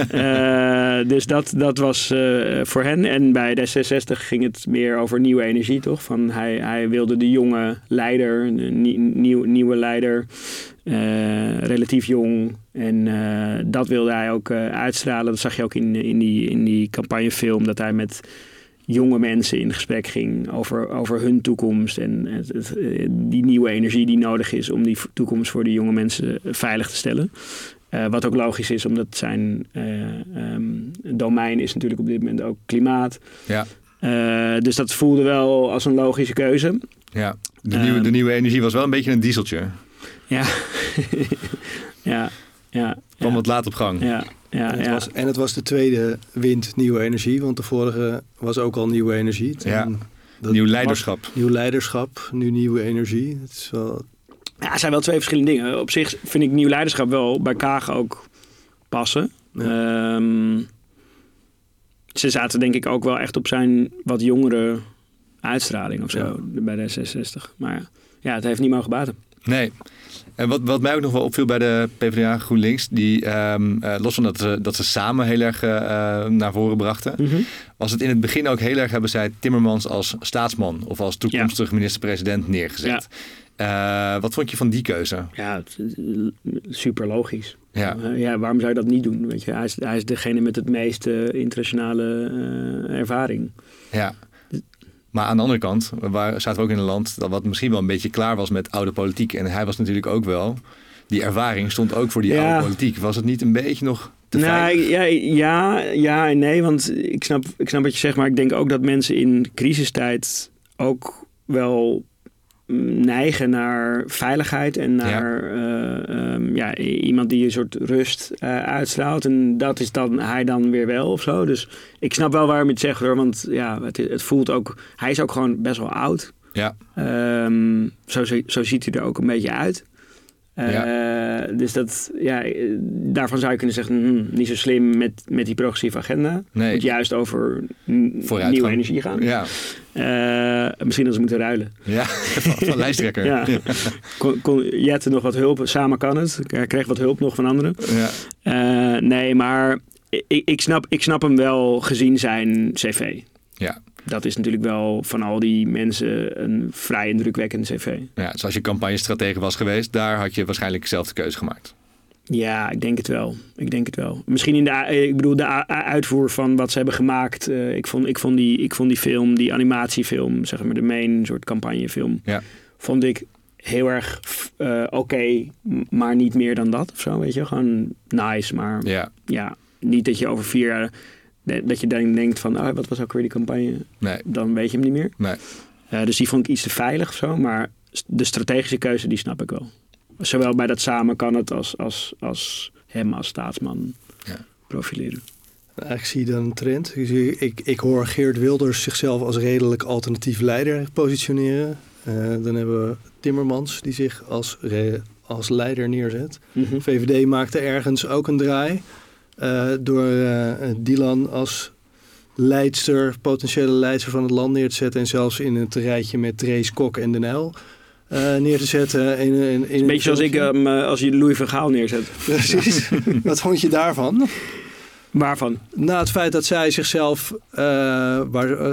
Eh, dus dat, dat was eh, voor hen. En bij D66 ging het meer over nieuwe energie, toch? Van hij, hij wilde de jonge leider, nieuw, nieuwe leider, eh, relatief jong. En dat wilde hij ook uitstralen. Dat zag je ook in, in, die, in die campagnefilm, dat hij met jonge mensen in gesprek ging over, over hun toekomst en het, het, die nieuwe energie die nodig is om die toekomst voor die jonge mensen veilig te stellen. Eh, wat ook logisch is, omdat zijn eh, ehm, domein is natuurlijk op dit moment ook klimaat. Ja. Eh, dus dat voelde wel als een logische keuze. ja. De, Ehm. nieuwe, de nieuwe energie was wel een beetje een dieseltje. Ja, ja, ja. Kwam ja. wat laat op gang. Ja, ja, en, het ja. was, en het was de tweede wind nieuwe energie, want de vorige was ook al nieuwe energie. Ja. Dat Nieuw was- leiderschap. Nieuw leiderschap, nu nieuwe energie. Het is wel, Ja, het zijn wel twee verschillende dingen. Op zich vind ik nieuw leiderschap wel bij Kaag ook passen. Ehm, ze zaten denk ik ook wel echt op zijn wat jongere uitstraling of zo Ja. bij de 66. Maar ja, het heeft niet mogen baten. Nee. En wat, wat mij ook nog wel opviel bij de PvdA GroenLinks, die ehm, eh, los van dat ze, dat ze samen heel erg eh, naar voren brachten, was het in het begin ook heel erg hebben zij Timmermans als staatsman of als toekomstig minister-president neergezet. Eh, wat vond je van die keuze? Ja, super logisch. Ja, ja, waarom zou je dat niet doen? Weet je, hij, is, hij is degene met het meeste internationale ervaring. ja. Maar aan de andere kant waar, zaten we ook in een land dat wat misschien wel een beetje klaar was met oude politiek. En hij was natuurlijk ook wel, die ervaring stond ook voor die Ja. oude politiek. Was het niet een beetje nog te nou, ja, ja, ja en nee, want ik snap, ik snap wat je zegt, maar ik denk ook dat mensen in crisistijd ook wel neigen naar veiligheid en naar eh, ehm, ja, i- iemand die een soort rust eh, uitstraalt. En dat is dan hij dan weer wel of zo. Dus ik snap wel waarom je het zegt hoor, want ja, het, het voelt ook, hij is ook gewoon best wel oud. Ja, Ehm, zo, zo ziet hij er ook een beetje uit. Eh, Dus dat, ja, eh, daarvan zou je kunnen zeggen, hm, niet zo slim met, met die progressieve agenda. Nee. Moet juist over nieuwe energie gaan. ja, Eh, misschien dat ze moeten ruilen. ja. van, lijsttrekker. Ja. Kon, nog wat hulp, samen kan het. Hij kreeg wat hulp nog van anderen. Ja. Nee, maar ik, ik, snap, ik snap hem wel gezien zijn cv. Ja. Dat is natuurlijk wel van al die mensen een vrij indrukwekkend cv. Ja, dus als je campagnestratege was geweest, daar had je waarschijnlijk zelf de keuze gemaakt. Ja, ik denk het wel. Ik denk het wel. Misschien in de, eh, ik bedoel, de uitvoer van wat ze hebben gemaakt. eh, ik, vond, ik, vond die, ik vond die film, die animatiefilm, zeg maar de main soort campagnefilm, Ja. vond ik heel erg eh, oké, maar niet meer dan dat of zo, weet je. Gewoon nice, maar ja, Ja, niet dat je over vier jaar, dat je dan denkt van, ah, wat was ook weer die campagne? nee, Dan weet je hem niet meer. nee. Dus die vond ik iets te veilig of zo. Maar de strategische keuze, die snap ik wel. Zowel bij dat samen kan het als, als, als hem als staatsman Ja. profileren. Eigenlijk zie je dan een trend. Ik, zie- ik, ik hoor Geert Wilders zichzelf als redelijk alternatief leider positioneren. Eh, dan hebben we Timmermans die zich als, re- als leider neerzet. VVD maakte ergens ook een draai door eh, Dylan als leidster, potentiële leidster van het land neer te zetten. En zelfs in het rijtje met Trace Kok en Den Uyl eh, neer te zetten. In, in, in Een beetje zoals ik hem, eh, als je Louis van Gaal neerzet. Precies. Wat vond je daarvan? Waarvan? Na het feit dat zij zichzelf eh, waar, eh,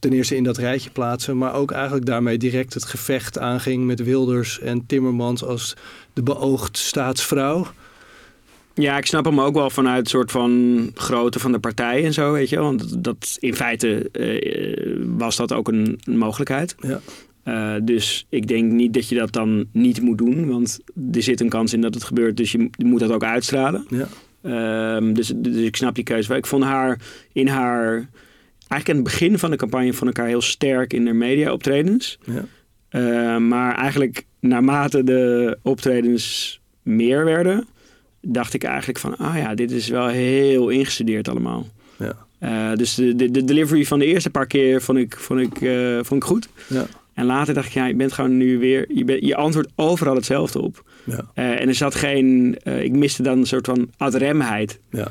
ten eerste in dat rijtje plaatsen, maar ook eigenlijk daarmee direct het gevecht aanging met Wilders en Timmermans als de beoogd staatsvrouw. Ja, ik snap hem ook wel vanuit het soort van grootte van de partij en zo, weet je. Want dat, in feite eh, was dat ook een, een mogelijkheid. Ja. Eh, dus ik denk niet dat je dat dan niet moet doen, want er zit een kans in dat het gebeurt, dus je, je moet dat ook uitstralen. Ja. Ehm, dus, dus ik snap die keuze wel. Ik vond haar in haar... Eigenlijk aan het begin van de campagne vond ik haar heel sterk in haar media optredens. Ja. Eh, maar eigenlijk naarmate de optredens meer werden, dacht ik eigenlijk van, ah ja, dit is wel heel ingestudeerd allemaal. Ja. Eh, dus de, de, de delivery van de eerste paar keer vond ik, vond ik, eh, vond ik goed. Ja. En later dacht ik, ja, je bent gewoon nu weer, je, bent, je antwoordt overal hetzelfde op. Ja. Eh, en er zat geen, ik miste dan een soort van adremheid. Ja.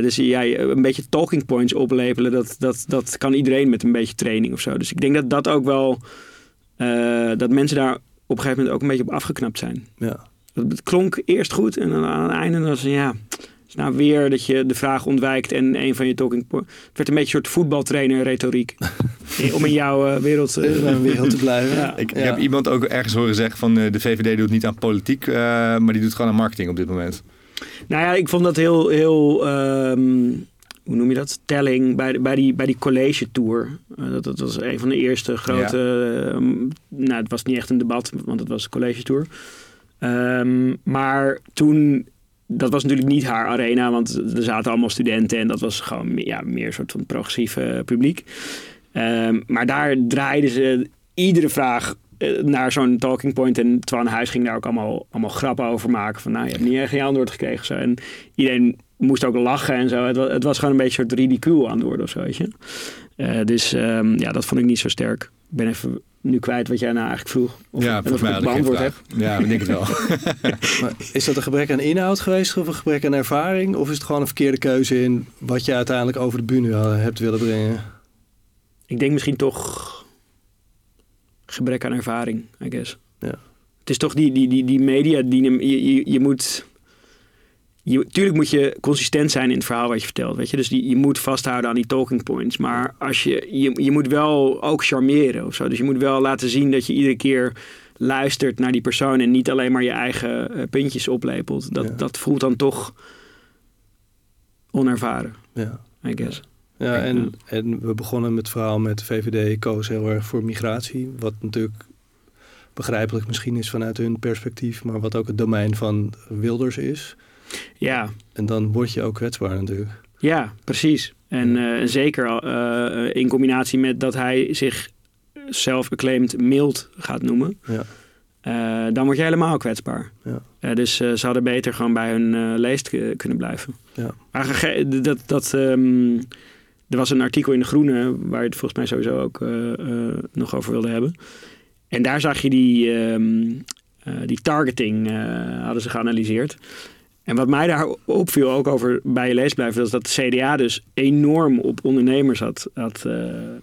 Dus ja, een beetje talking points oplepelen, dat, dat, dat kan iedereen met een beetje training of zo. Dus ik denk dat dat ook wel, dat mensen daar op een gegeven moment ook een beetje op afgeknapt zijn. Ja. Het klonk eerst goed en dan aan het einde was het, ja, is nou weer dat je de vraag ontwijkt en een van je talking points. Het werd een beetje een soort voetbaltrainer retoriek. om in jouw eh, wereld... eh, wereld te blijven. Ja. Ik, ik Ja. heb iemand ook ergens horen zeggen van eh, de VVD doet niet aan politiek, eh, maar die doet gewoon aan marketing op dit moment. Nou ja, ik vond dat heel, heel ehm, hoe noem je dat? Telling bij, bij, die, bij die college tour. Dat, dat was een van de eerste grote, ehm, nou het was niet echt een debat, want het was een college tour. Ehm, maar toen, dat was natuurlijk niet haar arena, want er zaten allemaal studenten en dat was gewoon ja, meer een soort van progressief eh, publiek. Ehm, maar daar draaiden ze iedere vraag eh, naar zo'n talking point. En Twan Huis ging daar ook allemaal, allemaal grappen over maken. Van nou, je hebt niet echt geen antwoord gekregen. Zo. En iedereen moest ook lachen en zo. Het was, het was gewoon een beetje een soort ridicuul antwoord of zo, weet je. Eh, dus ehm, ja, dat vond ik niet zo sterk. Ik ben even nu kwijt wat jij nou eigenlijk vroeg. Of, ja, en volgens of mij ik beantwoord heb. Ja, ik denk het wel. Maar is dat een gebrek aan inhoud geweest of een gebrek aan ervaring? Of is het gewoon een verkeerde keuze in wat je uiteindelijk over de bühne eh, hebt willen brengen? Ik denk misschien toch gebrek aan ervaring, I guess. Ja. Het is toch die, die, die, die media, die, je, je, je moet... Je, tuurlijk moet je consistent zijn in het verhaal wat je vertelt, weet je. Dus die, je moet vasthouden aan die talking points. Maar als je, je, je moet wel ook charmeren of zo. Dus je moet wel laten zien dat je iedere keer luistert naar die persoon... en niet alleen maar je eigen eh, puntjes oplepelt. Dat, Ja. dat voelt dan toch onervaren, Ja. I guess. Ja, Ja. en, en we begonnen met het verhaal met de VVD koos heel erg voor migratie. Wat natuurlijk begrijpelijk misschien is vanuit hun perspectief, maar wat ook het domein van Wilders is. Ja, En dan word je ook kwetsbaar natuurlijk. Ja, precies. En eh, zeker eh, in combinatie met dat hij zich zelf acclaimed mild gaat noemen. Ja. eh, dan word je helemaal kwetsbaar. Ja. Eh, dus eh, ze hadden beter gewoon bij hun eh, leest kunnen blijven. Ja. Maar dat, dat, ehm, er was een artikel in De Groene waar je het volgens mij sowieso ook eh, eh, nog over wilde hebben. En daar zag je die, ehm, eh, die targeting eh, hadden ze geanalyseerd. En wat mij daar opviel, ook over bij je leesblijven, was dat de CDA dus enorm op ondernemers had, had, eh,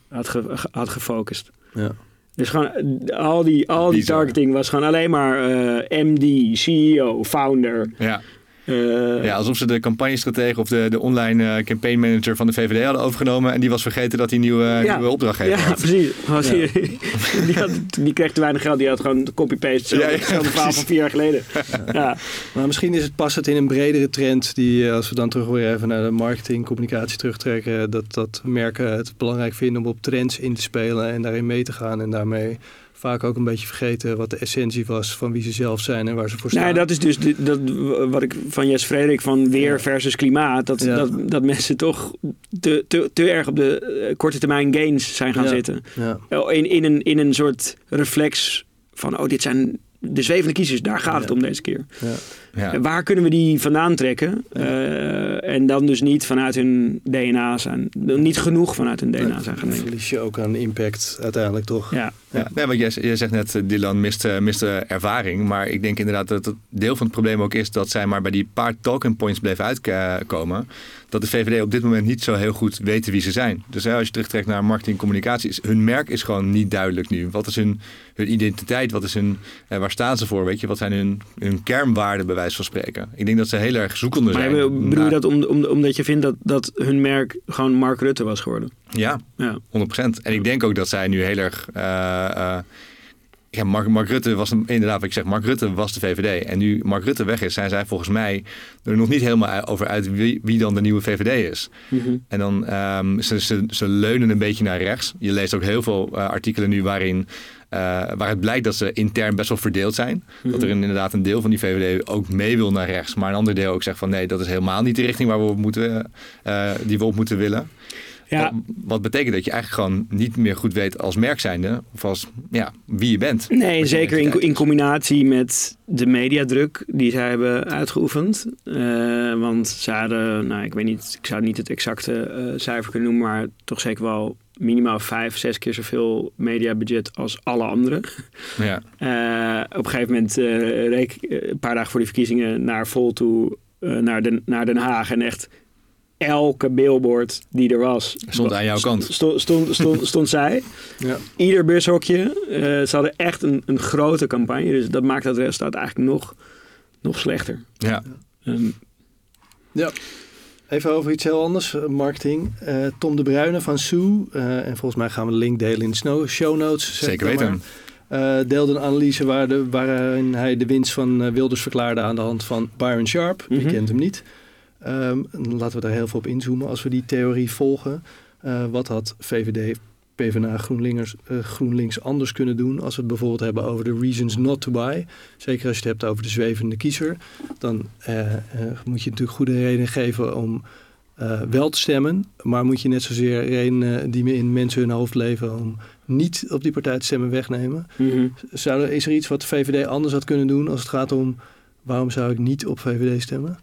had, ge- had gefocust. Ja. Dus gewoon al die, al die targeting was gewoon alleen maar eh, MD, CEO, founder. ja. Uh, ja, alsof ze de campagnestratege of de, de online uh, campaign manager van de VVD hadden overgenomen. En die was vergeten dat hij nieuwe, ja. nieuwe opdrachtgever ja, had. Precies. Ja, die, had, die kreeg te weinig geld. Die had gewoon de copy-paste. Ja, hetzelfde verhaal van vier jaar geleden. Ja. Maar misschien is het passend in een bredere trend. Die, als we dan terug weer even naar de marketing, communicatie terugtrekken. Dat, dat merken het belangrijk vinden om op trends in te spelen. En daarin mee te gaan. En daarmee vaak ook een beetje vergeten wat de essentie was van wie ze zelf zijn en waar ze voor staan. Nee, dat is dus de, dat, wat ik van Jes Frederik van weer versus klimaat. Dat, dat, dat mensen toch te, te, te erg op de eh, korte termijn gains zijn gaan zitten. Oh, in, in, een, in een soort reflex van, oh, dit zijn de zwevende kiezers, daar gaat het om deze keer. Ja. Waar kunnen we die vandaan trekken? Uh, en dan dus niet vanuit hun DNA zijn. Niet genoeg vanuit hun DNA zijn gaan verlies je ook aan impact uiteindelijk toch? Ja. ja. Nee, want jij, jij zegt net, eh, Dylan mist, mist ervaring. Maar ik denk inderdaad dat het deel van het probleem ook is dat zij maar bij die paar talking points bleven uitkomen dat de VVD op dit moment niet zo heel goed weten wie ze zijn. Dus als je terugtrekt naar marketing en communicatie, hun merk is gewoon niet duidelijk nu. Wat is hun, hun identiteit? Wat is hun, eh, waar staan ze voor? Weet je, wat zijn hun, hun kernwaarden, bij wijze van spreken? Ik denk dat ze heel erg zoekende zijn. Maar bedoel je dat om, om, omdat je vindt dat, dat hun merk gewoon Mark Rutte was geworden? Ja, ja. 100%. En ik denk ook dat zij nu heel erg. Uh, ja, Mark, Mark, Rutte was inderdaad, wat ik zeg, Mark Rutte was de VVD. En nu Mark Rutte weg is, zijn zij volgens mij er nog niet helemaal over uit wie, wie dan de nieuwe VVD is. Mhm. En dan, um, ze, ze, ze, leunen een beetje naar rechts. Je leest ook heel veel uh, artikelen nu waarin, uh, waar het blijkt dat ze intern best wel verdeeld zijn. Dat er mhm. inderdaad een deel van die VVD ook mee wil naar rechts. Maar een ander deel ook zegt van nee, dat is helemaal niet de richting waar we op moeten, uh, die we op moeten willen. Ja. Wat, betekent dat je eigenlijk gewoon niet meer goed weet als merk zijnde of als ja, wie je bent. Nee, zeker in, in combinatie met de mediadruk die zij hebben uitgeoefend. Uh, want ze hadden, nou ik weet niet, ik zou niet het exacte uh, cijfer kunnen noemen, maar toch zeker wel minimaal vijf, zes keer zoveel mediabudget als alle anderen. Ja. Uh, op een gegeven moment reek een paar dagen voor de verkiezingen naar Vol toe naar, Den, naar Den Haag en echt elke billboard die er was. Stond aan jouw kant. Stond, stond, stond, stond zij. Ja. Ieder bushokje. Uh, ze hadden echt een, een grote campagne. Dus dat maakt het resultaat eigenlijk nog, nog slechter. Ja. Um, ja. Even over iets heel anders, eh, marketing. Uh, Tom de Bruyne van Sue, uh, en volgens mij gaan we de link delen in de show notes. Zeker weten. Uh, deelde een analyse waar de, waarin hij de winst van Wilders verklaarde aan de hand van Byron Sharp. Mm kent hem niet. Um, laten we daar heel veel op inzoomen. Als we die theorie volgen, uh, wat had VVD, PvdA, GroenLinks, uh, GroenLinks anders kunnen doen als we het bijvoorbeeld hebben over de reasons not to buy. Zeker als je het hebt over de zwevende kiezer. Dan uh, moet je natuurlijk goede redenen geven om wel te stemmen. Maar moet je net zozeer redenen die in mensen hun hoofd leven om niet op die partij te stemmen wegnemen. Mm -hmm. Zou er, is er iets wat de VVD anders had kunnen doen als het gaat om waarom zou ik niet op VVD stemmen?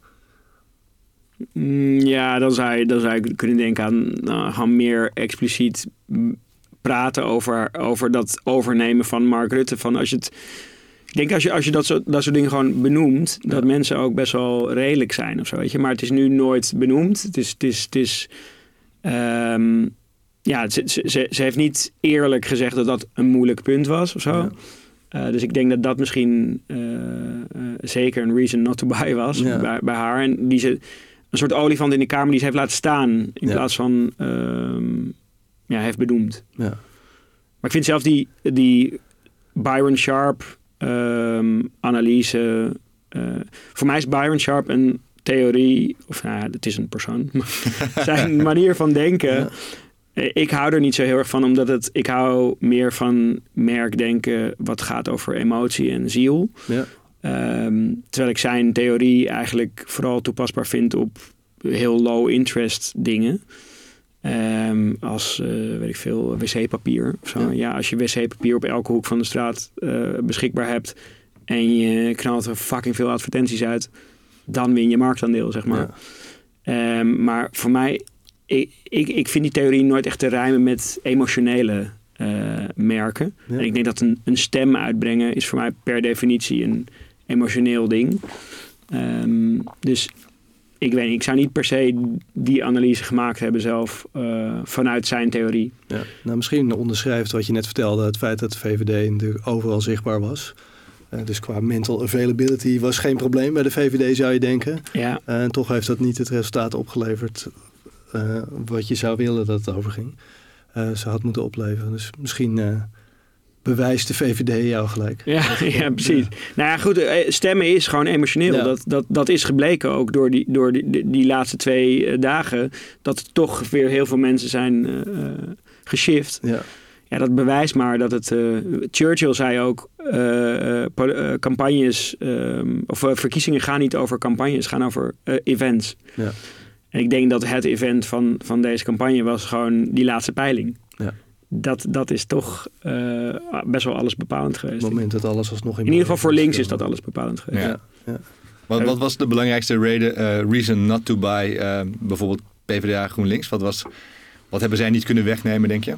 Mm, ja, dan zou, je, dan zou je kunnen denken aan nou, gewoon meer expliciet praten over, over dat overnemen van Mark Rutte. Van als je het, ik denk als je, als je dat, soort, dat soort dingen gewoon benoemt, dat mensen ook best wel redelijk zijn of zo. Weet je? Maar het is nu nooit benoemd. Het is. Het is, het is um, ja, ze, ze, ze, heeft niet eerlijk gezegd dat dat een moeilijk punt was of zo. Uh, dus ik denk dat dat misschien uh, uh, zeker een reason not to buy was bij, bij haar. En die ze een soort olifant in de kamer die ze heeft laten staan. In plaats van uh, ja, heeft benoemd. Ja. Maar ik vind zelf die, die Byron Sharp um, analyse. Uh, voor mij is Byron Sharp een theorie, of nou, het is een persoon. zijn manier van denken. Ja. Ik hou er niet zo heel erg van, omdat het, ik hou meer van merkdenken wat gaat over emotie en ziel. Ja. Ehm, terwijl ik zijn theorie eigenlijk vooral toepasbaar vind op heel low interest dingen. Ehm, als, uh, weet ik veel, wc-papier. Ja. ja. als je wc-papier op elke hoek van de straat uh, beschikbaar hebt en je knalt er fucking veel advertenties uit, dan win je marktaandeel, zeg maar. Ja. Um, maar voor mij, ik, ik, ik vind die theorie nooit echt te rijmen met emotionele uh, merken. En ik denk dat een, een stem uitbrengen is voor mij per definitie een emotioneel ding. Um, dus ik weet niet, ik zou niet per se die analyse gemaakt hebben zelf uh, vanuit zijn theorie. Ja, nou, misschien onderschrijft wat je net vertelde, het feit dat de VVD natuurlijk overal zichtbaar was. Eh, dus qua mental availability was geen probleem bij de VVD, zou je denken. Ja. Eh, en toch heeft dat niet het resultaat opgeleverd eh, wat je zou willen dat het overging. Eh, ze had moeten opleveren. Dus misschien eh, bewijst de VVD jou gelijk. Ja, ja, precies. Nou ja, goed, eh, stemmen is gewoon emotioneel. Ja. Dat, dat, dat is gebleken ook door die, door die, die, laatste twee eh, dagen. Dat er toch weer heel veel mensen zijn eh, geshift. Ja. Ja, dat bewijst maar dat het... Churchill zei ook, campagnes... ehm, of verkiezingen gaan niet over campagnes, gaan over events. Ja. En ik denk dat het event van, van deze campagne was gewoon die laatste peiling. Dat, dat is toch eh, best wel alles bepalend geweest. Het moment dat alles alsnog in In ieder geval voor links is dat alles bepalend geweest. Ja. Ja. Wat, wat was de belangrijkste reden, eh, reason not to buy eh, bijvoorbeeld PvdA GroenLinks? Wat, was, wat hebben zij niet kunnen wegnemen, denk je?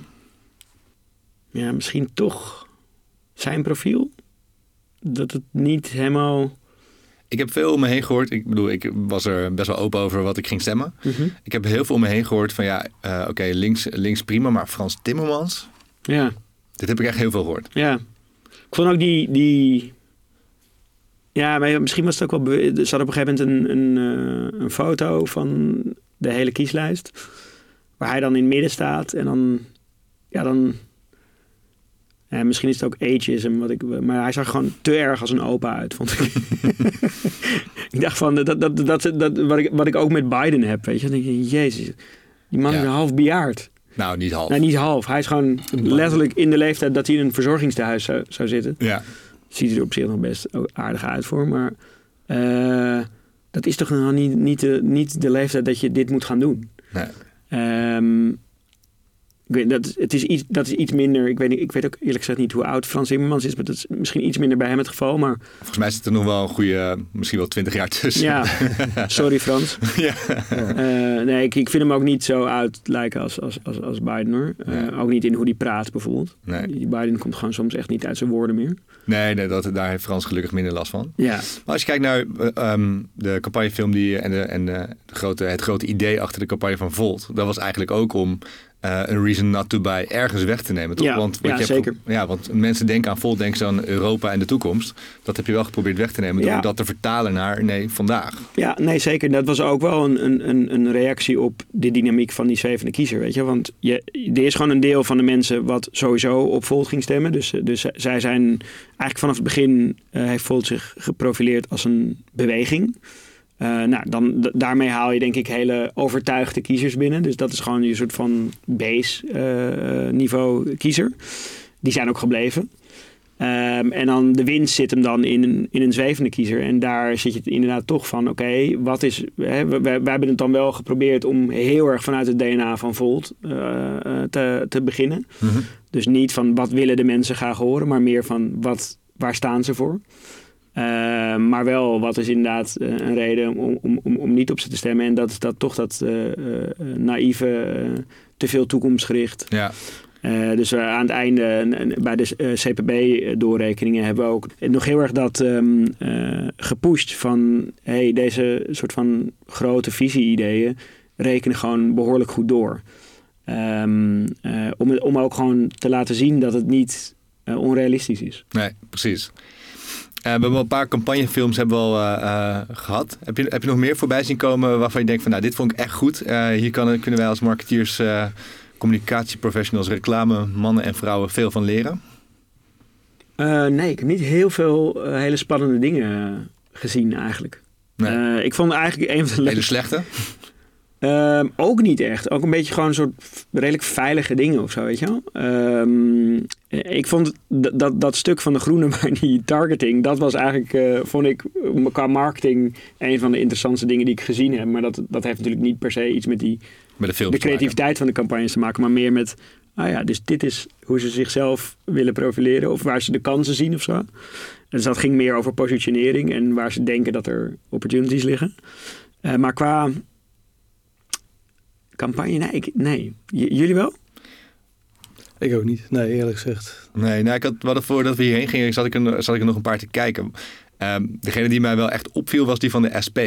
Ja, misschien toch zijn profiel. Dat het niet helemaal... Ik heb veel om me heen gehoord. Ik bedoel, ik was er best wel open over wat ik ging stemmen. Ik heb heel veel om me heen gehoord van ja, eh, oké, links, links prima, maar Frans Timmermans, Ja, dit heb ik echt heel veel gehoord. ja. Ik vond ook die... die... Ja, maar misschien was het ook wel... bewe- Er zat op een gegeven moment een, een, eh, een foto van de hele kieslijst. Waar hij dan in het midden staat. En dan... Ja, dan... Ja, misschien is het ook ageism, wat ik, maar hij zag gewoon te erg als een opa uit, vond ik. ik dacht van, dat, dat, dat, dat, wat, ik, wat ik ook met Biden heb, weet je. Dan denk je, jezus, die man Ja. is half bejaard. Nou, niet half. Nee, niet half. Hij is gewoon letterlijk in de leeftijd dat hij in een verzorgingstehuis zou, zou zitten. Ja, Ziet er op zich nog best aardig uit voor, maar eh, dat is toch nog niet, niet, de, niet de leeftijd dat je dit moet gaan doen. nee. Ehm, ik weet, dat, is- het is iets, dat is iets minder. Ik weet, niet, ik weet ook eerlijk gezegd niet hoe oud Frans Timmermans is, maar dat is misschien iets minder bij hem het geval. Maar Volgens mij zit er nog wel een goede, misschien wel twintig jaar tussen. ja, sorry Frans. ja. Eh, nee, ik, ik vind hem ook niet zo uit lijken als, als, als, als Biden hoor. Eh, Nee. Ook niet in hoe hij praat bijvoorbeeld. Nee. Die Biden komt gewoon soms echt niet uit zijn woorden meer. Nee, nee dat, daar heeft Frans gelukkig minder last van. Ja, Maar als je kijkt naar eh, ehm, de campagnefilm die, en, de, en de, de grote, het grote idee achter de campagne van Volt, dat was eigenlijk ook om een reason not to buy ergens weg te nemen. Toch? Ja, want, ja, je hebt- zeker. ja, want mensen denken aan ze aan Europa en de toekomst. Dat heb je wel geprobeerd weg te nemen door Ja. dat te vertalen naar nee, vandaag. ja, nee zeker. Dat was ook wel een, een, een, reactie op de dynamiek van die zwevende kiezer. Weet je? Want je, er is gewoon een deel van de mensen wat sowieso op Volt ging stemmen. Dus, dus zij zijn eigenlijk vanaf het begin eh, heeft Volt zich geprofileerd als een beweging. Eh, nou, dan, daarmee haal je denk ik hele overtuigde kiezers binnen. Dus dat is gewoon je soort van base eh, niveau kiezer. Die zijn ook gebleven. Ehm, en dan de winst zit hem dan in een, in een zwevende kiezer. En daar zit je inderdaad toch van, oké, wat is... Hè, we hebben het dan wel geprobeerd om heel erg vanuit het DNA van Volt eh, te, te beginnen. Dus niet van wat willen de mensen graag horen, maar meer van wat, waar staan ze voor. Eh, maar wel, wat is inderdaad eh, een reden om, om, om, om niet op ze te stemmen. En dat is dat toch dat eh, naïeve, te veel toekomstgericht. Ja, dus aan het einde bij de CPB-doorrekeningen hebben we ook nog heel erg dat eh, gepusht van hey, deze soort van grote visie-ideeën rekenen gewoon behoorlijk goed door. Ehm, eh, om, om ook gewoon te laten zien dat het niet onrealistisch is. nee, precies. Eh, we hebben wel een paar campagnefilms hebben we al eh, eh, gehad. Heb je, heb je nog meer voorbij zien komen waarvan je denkt van nou dit vond ik echt goed. Hier kan, kunnen wij als marketeers, communicatieprofessionals, reclame, mannen en vrouwen veel van leren. Nee, ik heb niet heel veel hele spannende dingen gezien eigenlijk. Nee. Ik vond eigenlijk een van de Hele slechte. Ehm, ook niet echt. Ook een beetje gewoon een soort redelijk veilige dingen of zo, weet je wel. Ehm, ik vond dat, dat, stuk van de groene bij die targeting, dat was eigenlijk, eh, vond ik qua marketing een van de interessantste dingen die ik gezien heb. Maar dat, dat heeft natuurlijk niet per se iets met die, Met de de creativiteit van de campagnes te maken, maar meer met, ah ja, dus dit is hoe ze zichzelf willen profileren of waar ze de kansen zien of zo. Dus dat ging meer over positionering en waar ze denken dat er opportunities liggen. Eh, maar qua campagne, nee. Ik, nee. J- jullie wel? Ik ook niet. Nee, eerlijk gezegd. Nee, nou, ik had, wat voordat we hierheen gingen, zat ik, er, zat ik er nog een paar te kijken. Ehm, degene die mij wel echt opviel was die van de SP.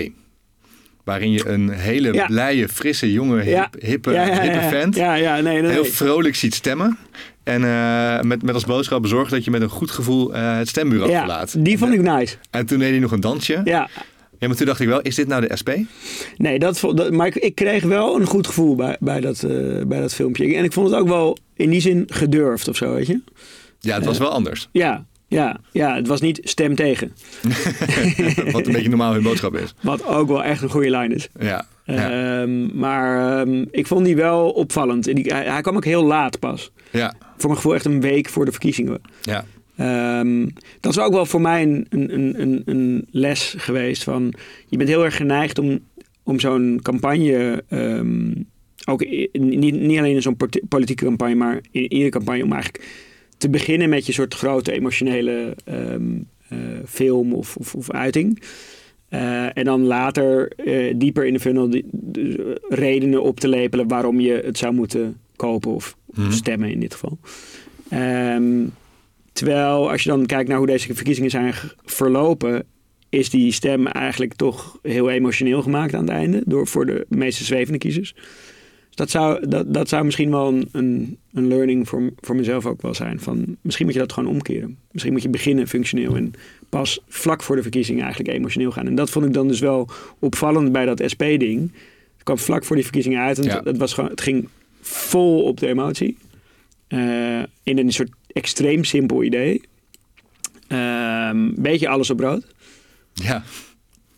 Waarin je een hele Ja. blije, frisse, jonge, hip, Ja. hippe, ja, ja, hippe ja, vent Ja, ja, nee, nee. heel nee. vrolijk ziet stemmen. En eh, met, met als boodschap bezorg dat je met een goed gevoel eh, het stembureau Ja, verlaat. die vond ik nice. En toen deed hij nog een dansje. Ja, Ja, maar toen dacht ik wel, is dit nou de SP? nee, dat, dat, maar ik, ik kreeg wel een goed gevoel bij, bij, dat, eh, bij dat filmpje. En ik vond het ook wel in die zin gedurfd of zo, weet je. Ja, het was wel anders. Ja, ja, ja, het was niet stem tegen. Wat een beetje normaal hun boodschap is. Wat ook wel echt een goede lijn is. Ja. ja. Ehm, maar ehm, ik vond die wel opvallend. En die, hij, hij kwam ook heel laat pas. ja. Voor mijn gevoel echt een week voor de verkiezingen. ja. Ehm, dat is ook wel voor mij een, een, een, een les geweest van... Je bent heel erg geneigd om, om zo'n campagne... ehm, ook i- niet, niet alleen in zo'n politieke campagne, maar in iedere campagne... om eigenlijk te beginnen met je soort grote emotionele ehm, eh, film of, of, of uiting. Eh, en dan later eh, dieper in de funnel de redenen op te lepelen waarom je het zou moeten kopen of Mhm. stemmen in dit geval. Ehm, terwijl als je dan kijkt naar hoe deze verkiezingen zijn verlopen, is die stem eigenlijk toch heel emotioneel gemaakt aan het einde door voor de meeste zwevende kiezers. Dus dat zou, dat, dat zou misschien wel een, een, een learning voor, voor mezelf ook wel zijn. Van, misschien moet je dat gewoon omkeren. Misschien moet je beginnen functioneel en pas vlak voor de verkiezingen eigenlijk emotioneel gaan. En dat vond ik dan dus wel opvallend bij dat SP-ding. Het kwam vlak voor die verkiezingen uit en Ja. het, het was gewoon, het ging vol op de emotie. Eh, in een soort extreem simpel idee. Een beetje alles op rood. ja.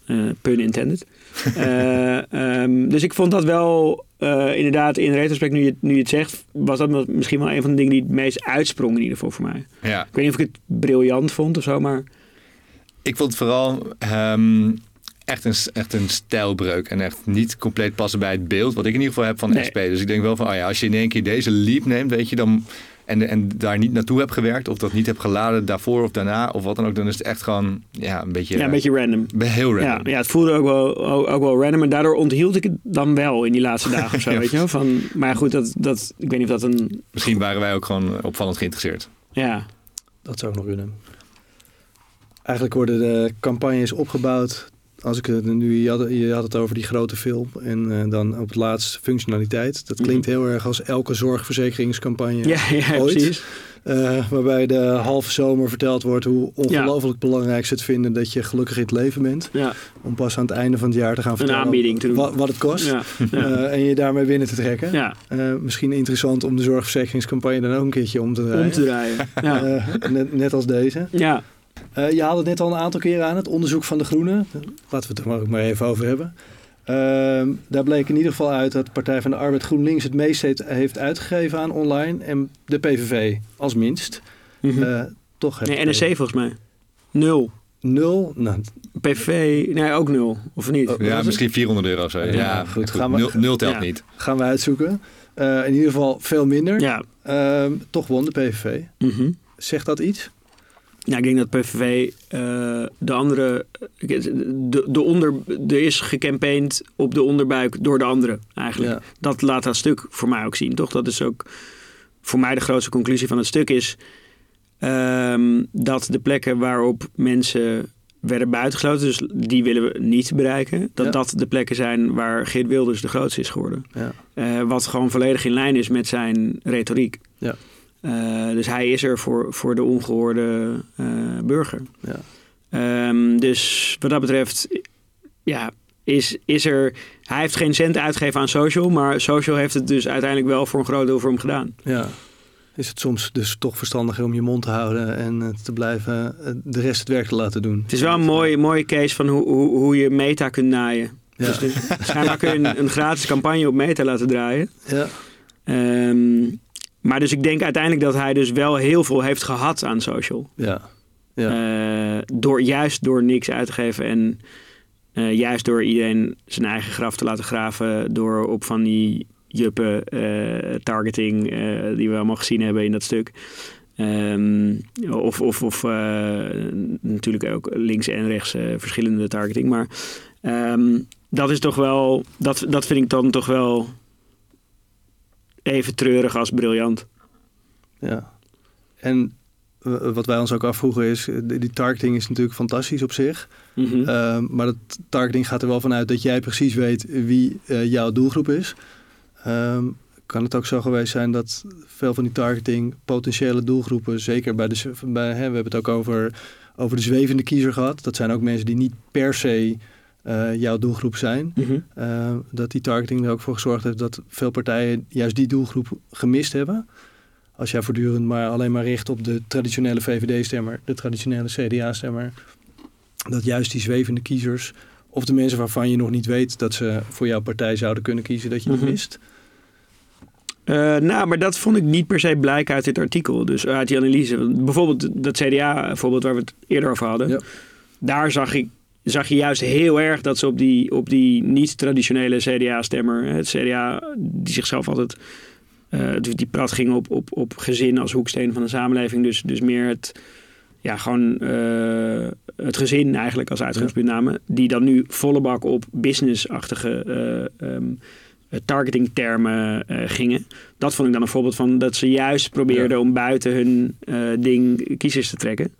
Eh, pun intended. Eh, ehm, dus ik vond dat wel eh, inderdaad in retrospect, nu je, nu je het zegt, was dat misschien wel een van de dingen die het meest uitsprong in ieder geval voor mij. ja. Ik weet niet of ik het briljant vond of zo, maar Ik vond het vooral ehm, echt, een, echt een stijlbreuk. En echt niet compleet passen bij het beeld wat ik in ieder geval heb van de Nee. SP. Dus ik denk wel van, oh ja, als je in één keer deze leap neemt, weet je, dan... En, en daar niet naartoe hebt gewerkt, of dat niet hebt geladen daarvoor of daarna, of wat dan ook, dan is het echt gewoon ja, een beetje, ja, een beetje random. heel Ja, random. ja, het voelde ook wel, ook, ook wel random. En daardoor onthield ik het dan wel in die laatste dagen of zo, Ja. weet je wel. Van, maar goed, dat, dat, ik weet niet of dat een... Misschien waren wij ook gewoon opvallend geïnteresseerd. Ja, Dat zou ook nog kunnen. Eigenlijk worden de campagnes opgebouwd. Als ik het nu, je had, je had het over die grote film en eh, dan op het laatst functionaliteit. Dat klinkt heel erg als elke zorgverzekeringscampagne. ja, ja, Ooit. precies. Eh, waarbij de halve zomer verteld wordt hoe ongelooflijk belangrijk ze het vinden dat je gelukkig in het leven bent. Ja, Om pas aan het einde van het jaar te gaan vertellen aanbieding te doen. wat, wat het kost. Ja. Eh, en je daarmee binnen te trekken. ja, Eh, misschien interessant om de zorgverzekeringscampagne dan ook een keertje om te draaien. om te draaien. Ja, net, net als deze. ja. Eh, je haalde het net al een aantal keren aan, het onderzoek van de Groenen. Laten we het er maar ook maar even over hebben. Ehm, daar bleek in ieder geval uit dat de Partij van de Arbeid GroenLinks het meest heeft, heeft uitgegeven aan online. En de PVV als minst. Mhm. Eh, toch nee, NSC volgens mij. Nul. Nul. Nou, PVV, nee, ook nul. Of niet? Oh, Ja, misschien 400 euro of zo. Ja, Ja, goed, gaan we- nul, nul telt Ja. niet. gaan we uitzoeken. Eh, in ieder geval veel minder. Ja. Ehm, toch won de PVV. Mhm. Zegt dat iets? Ja, ik denk dat PVV eh, de andere... De, de onder, er is gecampaigned op de onderbuik door de anderen eigenlijk. Ja. Dat laat dat stuk voor mij ook zien, toch? Dat is ook voor mij de grootste conclusie van het stuk is... ehm, dat de plekken waarop mensen werden buitengesloten, dus die willen we niet bereiken, dat Ja. dat de plekken zijn waar Geert Wilders de grootste is geworden. Ja. Eh, wat gewoon volledig in lijn is met zijn retoriek. Ja. Eh, dus hij is er voor, voor de ongehoorde eh, burger. Ja. Ehm, dus wat dat betreft, ja, is, is er. Hij heeft geen cent uitgegeven aan social, maar social heeft het dus uiteindelijk wel voor een groot deel voor hem gedaan. Ja. Is het soms dus toch verstandiger om je mond te houden en eh, te blijven de rest het werk te laten doen? Het is wel een mooie, mooie case van hoe, hoe, hoe je meta kunt naaien. Ja. Dus, dus schijnbaar kun je een, een gratis campagne op meta laten draaien. Ja. Ehm, maar dus ik denk uiteindelijk dat hij dus wel heel veel heeft gehad aan social. Ja. Ja. Eh, door, juist door niks uit te geven en eh, juist door iedereen zijn eigen graf te laten graven. Door op van die juppen eh, targeting die we allemaal gezien hebben in dat stuk. Ehm, of of, of natuurlijk ook links en rechts verschillende targeting. Maar ehm, dat is toch wel, dat, dat vind ik dan toch wel even treurig als briljant. Ja. En eh, wat wij ons ook afvroegen is, eh, die targeting is natuurlijk fantastisch op zich. Mhm. Ehm, maar dat targeting gaat er wel vanuit dat jij precies weet wie eh, jouw doelgroep is. Ehm, kan het ook zo geweest zijn dat veel van die targeting potentiële doelgroepen, zeker bij de, bij, hè, we hebben het ook over, over de zwevende kiezer gehad. Dat zijn ook mensen die niet per se uh, jouw doelgroep zijn. Mhm. Uh, dat die targeting er ook voor gezorgd heeft dat veel partijen juist die doelgroep gemist hebben. Als jij voortdurend maar alleen maar richt op de traditionele VVD-stemmer, de traditionele CDA-stemmer, dat juist die zwevende kiezers of de mensen waarvan je nog niet weet dat ze voor jouw partij zouden kunnen kiezen, dat je die Mhm. mist. Eh, nou, maar dat vond ik niet per se blijken uit dit artikel. Dus uit die analyse. Bijvoorbeeld dat CDA-voorbeeld waar we het eerder over hadden. Ja. Daar zag, ik, zag je juist heel erg dat ze op die, op die niet-traditionele CDA-stemmer... Het CDA die zichzelf altijd... eh, dus die prat ging op, op, op gezin als hoeksteen van de samenleving. Dus, dus meer het... Ja, gewoon eh, het gezin eigenlijk als uitgangspunt namen. Die dan nu volle bak op business-achtige... eh, ehm, eh, targetingtermen gingen. Dat vond ik dan een voorbeeld van dat ze juist probeerden om buiten hun ding kiezers te trekken.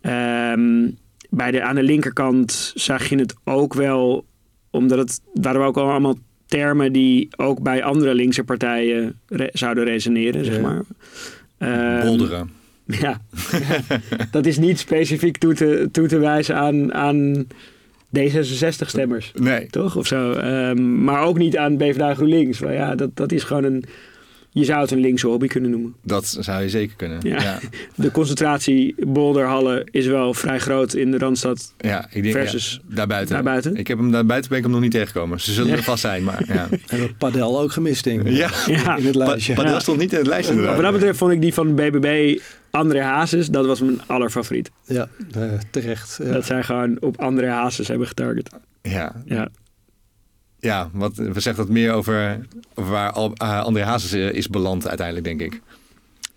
Ehm, bij de, aan de linkerkant zag je het ook wel, omdat het waren ook al allemaal termen die ook bij andere linkse partijen re- zouden resoneren, zeg maar. Ehm, Bolderen. ja, dat is niet specifiek toe te, toe te wijzen aan, aan D66-stemmers Nee. toch? Of zo. Ehm, maar ook niet aan PvdA GroenLinks. Maar ja, dat, dat is gewoon een... Je zou het een linkse hobby kunnen noemen. Dat zou je zeker kunnen. Ja. Ja, ja. De concentratie bolderhallen is wel vrij groot in de Randstad ik denk versus ja, daarbuiten. daarbuiten. Ik heb hem daarbuiten ben ik hem nog niet tegengekomen. Ze zullen Ja. er vast zijn, maar ja. En dat Padel ook gemist, denk ik. ja. Ja. In het lijstje. Pa- Padel Ja. stond niet in het lijstje Wat dat betreft vond ik die van BBB André Hazes, dat was mijn allerfavoriet. Ja, eh, terecht. Ja. Dat zij gewoon op André Hazes hebben getarget. Ja, Ja. Ja wat, we zeggen dat meer over, waar eh, André Hazes eh, is beland uiteindelijk, denk ik.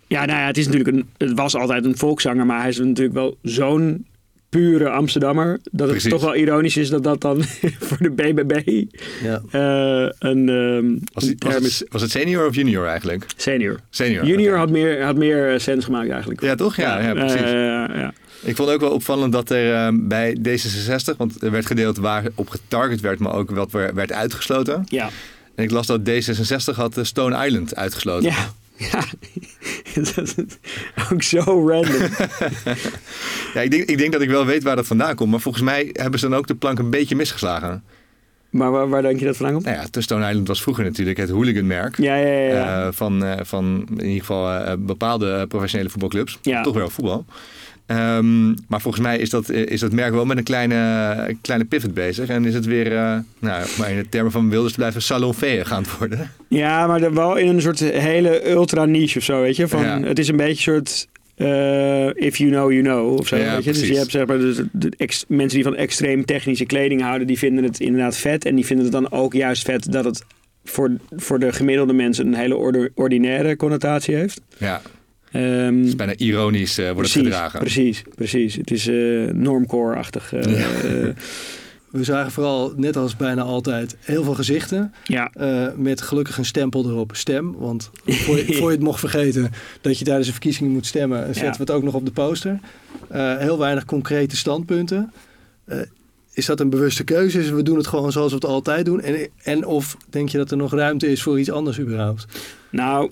Ja, nou ja, het is natuurlijk een. Het was altijd een volkszanger, maar hij is natuurlijk wel zo'n pure Amsterdammer. Dat het Precies. toch wel ironisch is dat dat dan voor de BBB Ja. eh, een, ehm Was, het, was, term is. het, was het senior of junior eigenlijk? Senior. Senior. Junior had meer, had meer eh, sens gemaakt eigenlijk. Ja, toch? Ja, ja, precies. eh, ja. Ik vond ook wel opvallend dat er eh, bij D66, want er werd gedeeld waar op getarget werd, maar ook wat er werd uitgesloten. ja. En ik las dat D66 had Stone Island uitgesloten. Ja. Ja, dat is ook zo random. Ja, ik, denk, ik denk dat ik wel weet waar dat vandaan komt, maar volgens mij hebben ze dan ook de plank een beetje misgeslagen. Maar waar, waar denk je dat vandaan komt? Nou ja, de Stone Island was vroeger natuurlijk het hooliganmerk. Ja, ja, ja. ja. eh, van, eh, van in ieder geval eh, bepaalde professionele voetbalclubs. Ja. Toch wel voetbal. Ehm, maar volgens mij is dat, is dat merk wel met een kleine, kleine pivot bezig. En is het weer, eh, nou, maar in de termen van Wilders blijven, salonfee gaan worden. Ja, maar dan wel in een soort hele ultra niche of zo, weet je. Van, Ja. Het is een beetje een soort eh, if you know, you know of zo. Ja, weet je? Dus je hebt zeg maar de, de ex- mensen die van extreem technische kleding houden, die vinden het inderdaad vet. En die vinden het dan ook juist vet dat het voor, voor de gemiddelde mensen een hele orde- ordinaire connotatie heeft. Ja, Ehm, het is bijna ironisch eh, wordt het gedragen. Precies, precies. Het is eh normcore-achtig. eh, Ja. We zagen vooral, net als bijna altijd, heel veel gezichten. ja. eh, met gelukkig een stempel erop, stem. Want voor je, voor je het mocht vergeten dat je tijdens een verkiezing moet stemmen, zetten Ja. we het ook nog op de poster. Eh, heel weinig concrete standpunten. Eh, is dat een bewuste keuze? Is we doen het gewoon zoals we het altijd doen? En, en of denk je dat er nog ruimte is voor iets anders überhaupt? Nou,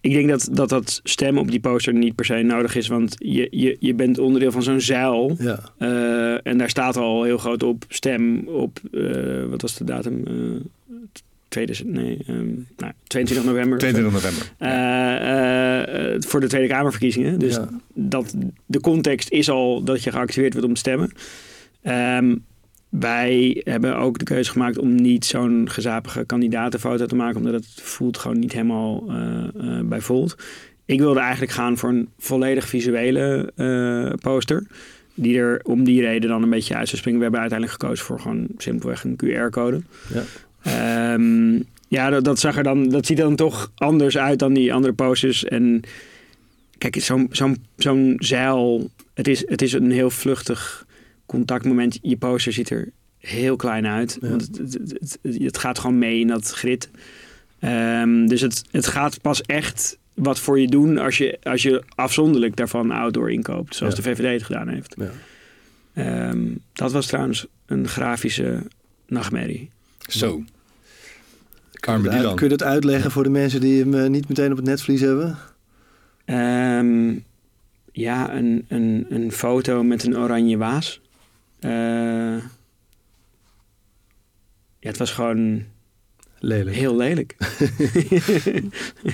ik denk dat, dat dat stemmen op die poster niet per se nodig is. Want je, je, je bent onderdeel van zo'n zuil. Ja, Eh, en daar staat al heel groot op stem op, eh, wat was de datum? Tweede, nee, ehm, nou, 22 november. 22 november. Voor de Tweede Kamerverkiezingen. Dus Ja. dat, de context is al dat je geactiveerd wordt om te stemmen. Ehm, wij hebben ook de keuze gemaakt om niet zo'n gezapige kandidatenfoto te maken, omdat het voelt gewoon niet helemaal eh, bij Volt. Ik wilde eigenlijk gaan voor een volledig visuele eh, poster. Die er om die reden dan een beetje uit zou springen. We hebben uiteindelijk gekozen voor gewoon simpelweg een QR-code. Ja. Ehm, ja, dat, dat, zag er dan, dat ziet er dan toch anders uit dan die andere posters. En kijk, zo'n zo'n zo'n zeil, het is, het is een heel vluchtig contactmoment. Je poster ziet er heel klein uit. Ja. Want het, het, het, het- gaat gewoon mee in dat grid. Ehm, dus het, het gaat pas echt wat voor je doen als je, als je afzonderlijk daarvan outdoor inkoopt. Zoals Ja. de VVD het gedaan heeft. ja. Ehm, dat was trouwens een grafische nachtmerrie. Zo. Kun Arme je, het uit- Dylan. kun je dat uitleggen voor de mensen die hem eh, niet meteen op het netvlies hebben? Ehm, ja, een, een, een foto met een oranje waas. Eh, ja, het was gewoon Lelijk. heel lelijk.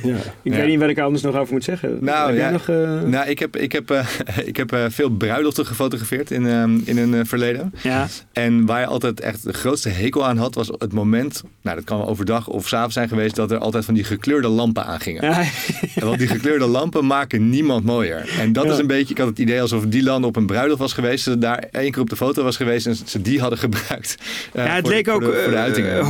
Ja. Ik Ja. weet niet wat ik er anders nog over moet zeggen. Nou, Heb ja. nog, eh, Nou, ik heb, ik heb, eh, ik heb eh, veel bruiloften gefotografeerd in, ehm, in een verleden. ja, En waar je altijd echt de grootste hekel aan had, was het moment, nou dat kan wel overdag of s'avonds zijn geweest, dat er altijd van die gekleurde lampen aangingen. ja, En Want die gekleurde lampen maken niemand mooier. En dat Ja. is een beetje, ik had het idee alsof Dylan op een bruiloft was geweest, ze daar één keer op de foto was geweest en ze die hadden gebruikt. ja, het voor de- leek ook voor de, voor de eh, uitingen.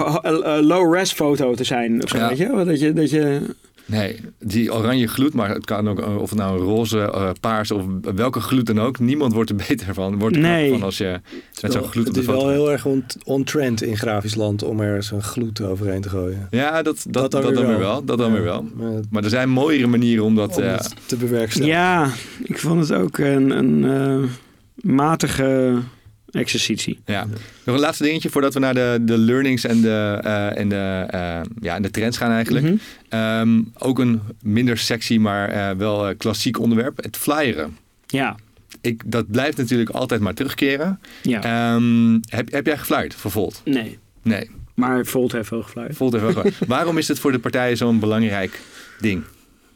Foto te zijn. Of zo, Ja. weet je? wel? Dat je, dat je Nee, die oranje gloed, maar het kan ook, eh, of het nou een roze, eh, paars of welke gloed dan ook. Niemand wordt er beter van. Wordt er Nee. van als je met zo'n gloed op het is wel heel erg on- on-trend in grafisch land om er zo'n gloed overheen te gooien. Ja, dat, dat, dat, dan weer wel. Dat dan Ja, weer wel. Maar, Maar er zijn mooiere manieren om dat... om eh, te bewerkstelligen. Ja, ik vond het ook een, een eh, matige exercitie. Ja. Nog een laatste dingetje voordat we naar de, de learnings en de, eh, en, de, eh, ja, en de trends gaan eigenlijk. Mhm. Ehm, ook een minder sexy, maar eh, wel klassiek onderwerp. Het flyeren. Ja, Ik, dat blijft natuurlijk altijd maar terugkeren. ja. Ehm, heb, heb jij geflyerd voor Volt? nee. Nee, Maar Volt heeft wel gefluit. Volt heeft wel. Waarom is het voor de partijen zo'n belangrijk ding?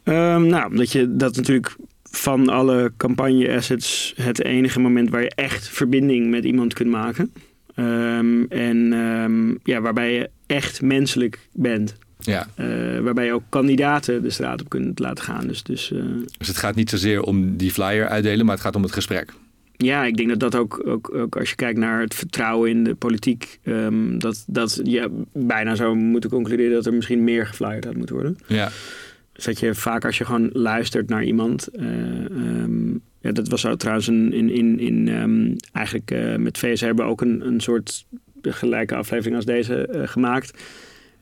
Ehm, nou, omdat je dat natuurlijk van alle campagne-assets het enige moment waar je echt verbinding met iemand kunt maken. Ehm, en ehm, ja, waarbij je echt menselijk bent. Ja, Eh, waarbij je ook kandidaten de straat op kunt laten gaan. Dus, dus eh, dus het gaat niet zozeer om die flyer uitdelen, maar het gaat om het gesprek. ja, ik denk dat dat ook, ook, ook als je kijkt naar het vertrouwen in de politiek, ehm, dat, dat je bijna zou moeten concluderen dat er misschien meer geflyerd had moeten worden. Ja, Dus dat je vaak als je gewoon luistert naar iemand. eh, ehm, ja, dat was trouwens een, in, in, in ehm, eigenlijk eh, met VS hebben we ook een, een soort gelijke aflevering als deze eh, gemaakt.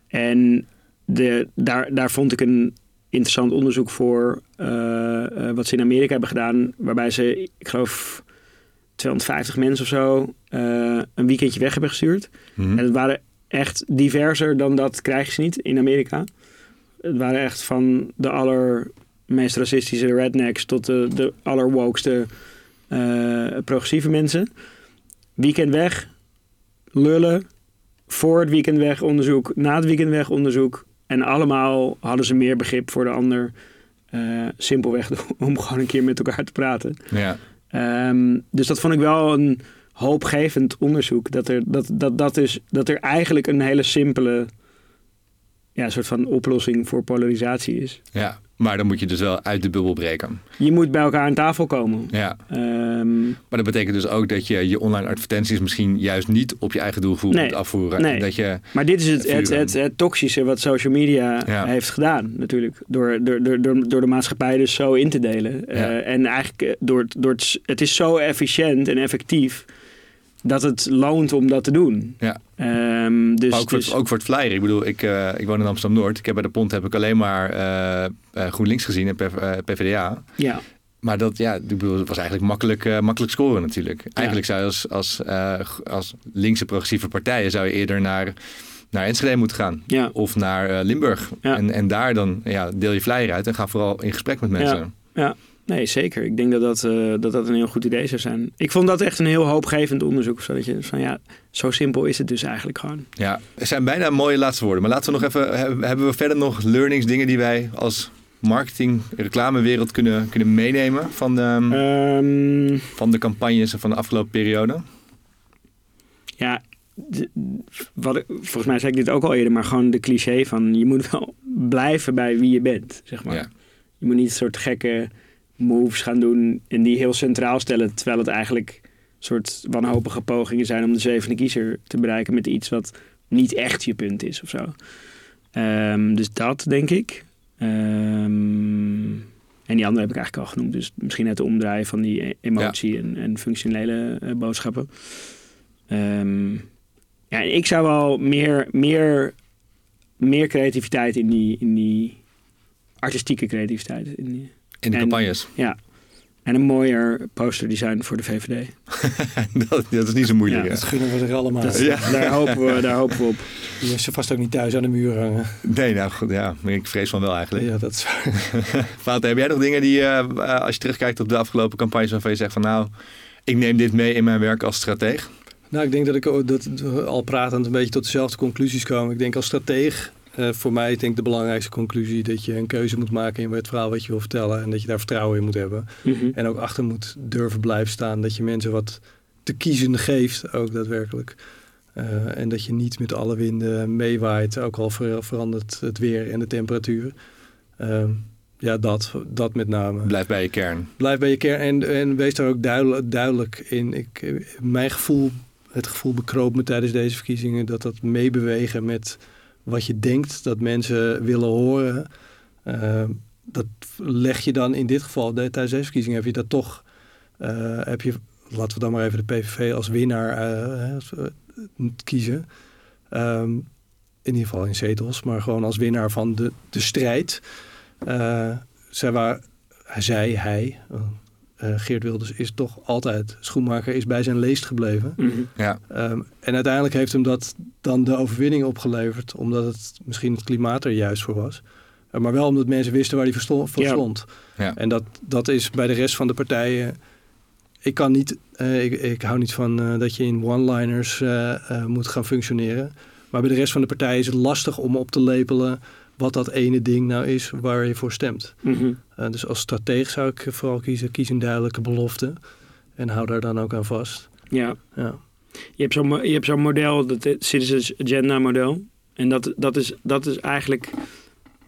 En de, daar, daar vond ik een interessant onderzoek voor wat ze in Amerika hebben gedaan. Waarbij ze, ik geloof, 250 mensen of zo een weekendje weg hebben gestuurd. Mhm. En het waren echt diverser dan dat krijg je niet in Amerika. Het waren echt van de allermeest racistische rednecks tot de, de allerwokeste eh, progressieve mensen. Weekend weg, lullen, voor het weekend weg onderzoek, na het weekend weg onderzoek. En allemaal hadden ze meer begrip voor de ander. eh, simpelweg om gewoon een keer met elkaar te praten. ja. Ehm, dus dat vond ik wel een hoopgevend onderzoek. Dat er, dat, dat, dat is, dat er eigenlijk een hele simpele ja, soort van oplossing voor polarisatie is. ja, maar dan moet je dus wel uit de bubbel breken. Je moet bij elkaar aan tafel komen. Ja, Ehm, maar dat betekent dus ook dat je je online advertenties misschien juist niet op je eigen doelgroep Nee. moet afvoeren. Nee. Dat je, maar dit is het, het, het, het toxische wat social media Ja. heeft gedaan natuurlijk. Door, door, door, door, door de maatschappij dus zo in te delen. Eh, en eigenlijk eh, door, het- door het, het is zo efficiënt en effectief dat het loont om dat te doen. Ja. Ehm, dus, Maar ook, voor, dus- het- ook voor het flyeren. Ik bedoel, ik, eh, ik woon in Amsterdam-Noord. Ik heb bij de Pont heb ik alleen maar eh, GroenLinks gezien en PvdA. ja. Maar dat ja, ik bedoel, het was eigenlijk makkelijk, makkelijk scoren natuurlijk. Eigenlijk zou je als, als, als linkse progressieve partijen zou je eerder naar, naar Enschede moeten gaan. Ja. Of naar Limburg. Ja. En, en daar dan ja, deel je flyer uit en ga vooral in gesprek met mensen. Ja, nee, zeker. Ik denk dat dat, eh, dat dat een heel goed idee zou zijn. Ik vond dat echt een heel hoopgevend onderzoek. Zodat je van ja, zo simpel is het dus eigenlijk gewoon. Ja, er zijn bijna mooie laatste woorden. Maar laten we nog even, he- hebben we verder nog learnings, dingen die wij als marketing, reclamewereld kunnen, kunnen meenemen van de, Ehm, van de campagnes van de afgelopen periode? ja, wat, volgens mij zei ik dit ook al eerder, maar gewoon de cliché van je moet wel blijven bij wie je bent, zeg maar. Ja. Je moet niet een soort gekke moves gaan doen en die heel centraal stellen, terwijl het eigenlijk een soort wanhopige pogingen zijn om de zevende kiezer te bereiken met iets wat niet echt je punt is of zo. Ehm, dus dat denk ik. Ehm, en die andere heb ik eigenlijk al genoemd. Dus misschien het omdraaien van die e- emotie en, en functionele eh, boodschappen. Ehm, ja, ik zou wel meer, meer, meer creativiteit in die, in die artistieke creativiteit. In die, In de En- campagnes. ja. En een mooier posterdesign voor de VVD. dat, dat is niet zo moeilijk. Ja, hè? Dat gunnen we zich allemaal. Dat, Ja. daar, hopen we, daar hopen we op. Die heeft ze vast ook niet thuis aan de muur hangen. Nee, nou goed, ja, maar ik vrees van wel eigenlijk. Ja, dat is Vater, heb jij nog dingen die, uh, als je terugkijkt op de afgelopen campagnes, waarvan je zegt van nou, ik neem dit mee in mijn werk als strateeg? Nou, ik denk dat ik dat, al pratend een beetje tot dezelfde conclusies komen. Ik denk als strateeg, uh, voor mij denk ik de belangrijkste conclusie dat je een keuze moet maken in het verhaal wat je wil vertellen. En dat je daar vertrouwen in moet hebben. Mm -hmm. En ook achter moet durven blijven staan. Dat je mensen wat te kiezen geeft, ook daadwerkelijk. Uh, en dat je niet met alle winden meewaait, ook al ver verandert het weer en de temperatuur. Uh, ja, dat, dat met name. Blijf bij je kern. Blijf bij je kern en, en wees daar ook duidelijk, duidelijk in. Ik, mijn gevoel, het gevoel bekroop me tijdens deze verkiezingen dat dat meebewegen met wat je denkt dat mensen willen horen. Uh, dat leg je dan in dit geval, tijdens deze verkiezingen heb je dat toch, uh, heb je, laten we dan maar even de PVV als winnaar uh, kiezen. Um, in ieder geval in zetels, maar gewoon als winnaar van de, de strijd. Zij waar, zij, hij, uh, Geert Wilders is toch altijd schoenmaker, is bij zijn leest gebleven. Mm -hmm. ja. um, en uiteindelijk heeft hem dat dan de overwinning opgeleverd, omdat het misschien het klimaat er juist voor was. Uh, maar wel omdat mensen wisten waar hij voor stond. Ja. Ja. En dat, dat is bij de rest van de partijen. Ik kan niet, uh, ik, ik hou niet van uh, dat je in one-liners uh, moet gaan functioneren. Maar bij de rest van de partijen is het lastig om op te lepelen wat dat ene ding nou is waar je voor stemt. Mm -hmm. dus als strateeg zou ik vooral kiezen, kies een duidelijke belofte. En hou daar dan ook aan vast. Ja. ja. Je hebt zo'n je hebt zo'n model, dat Citizens Agenda model. En dat, dat, is, dat is eigenlijk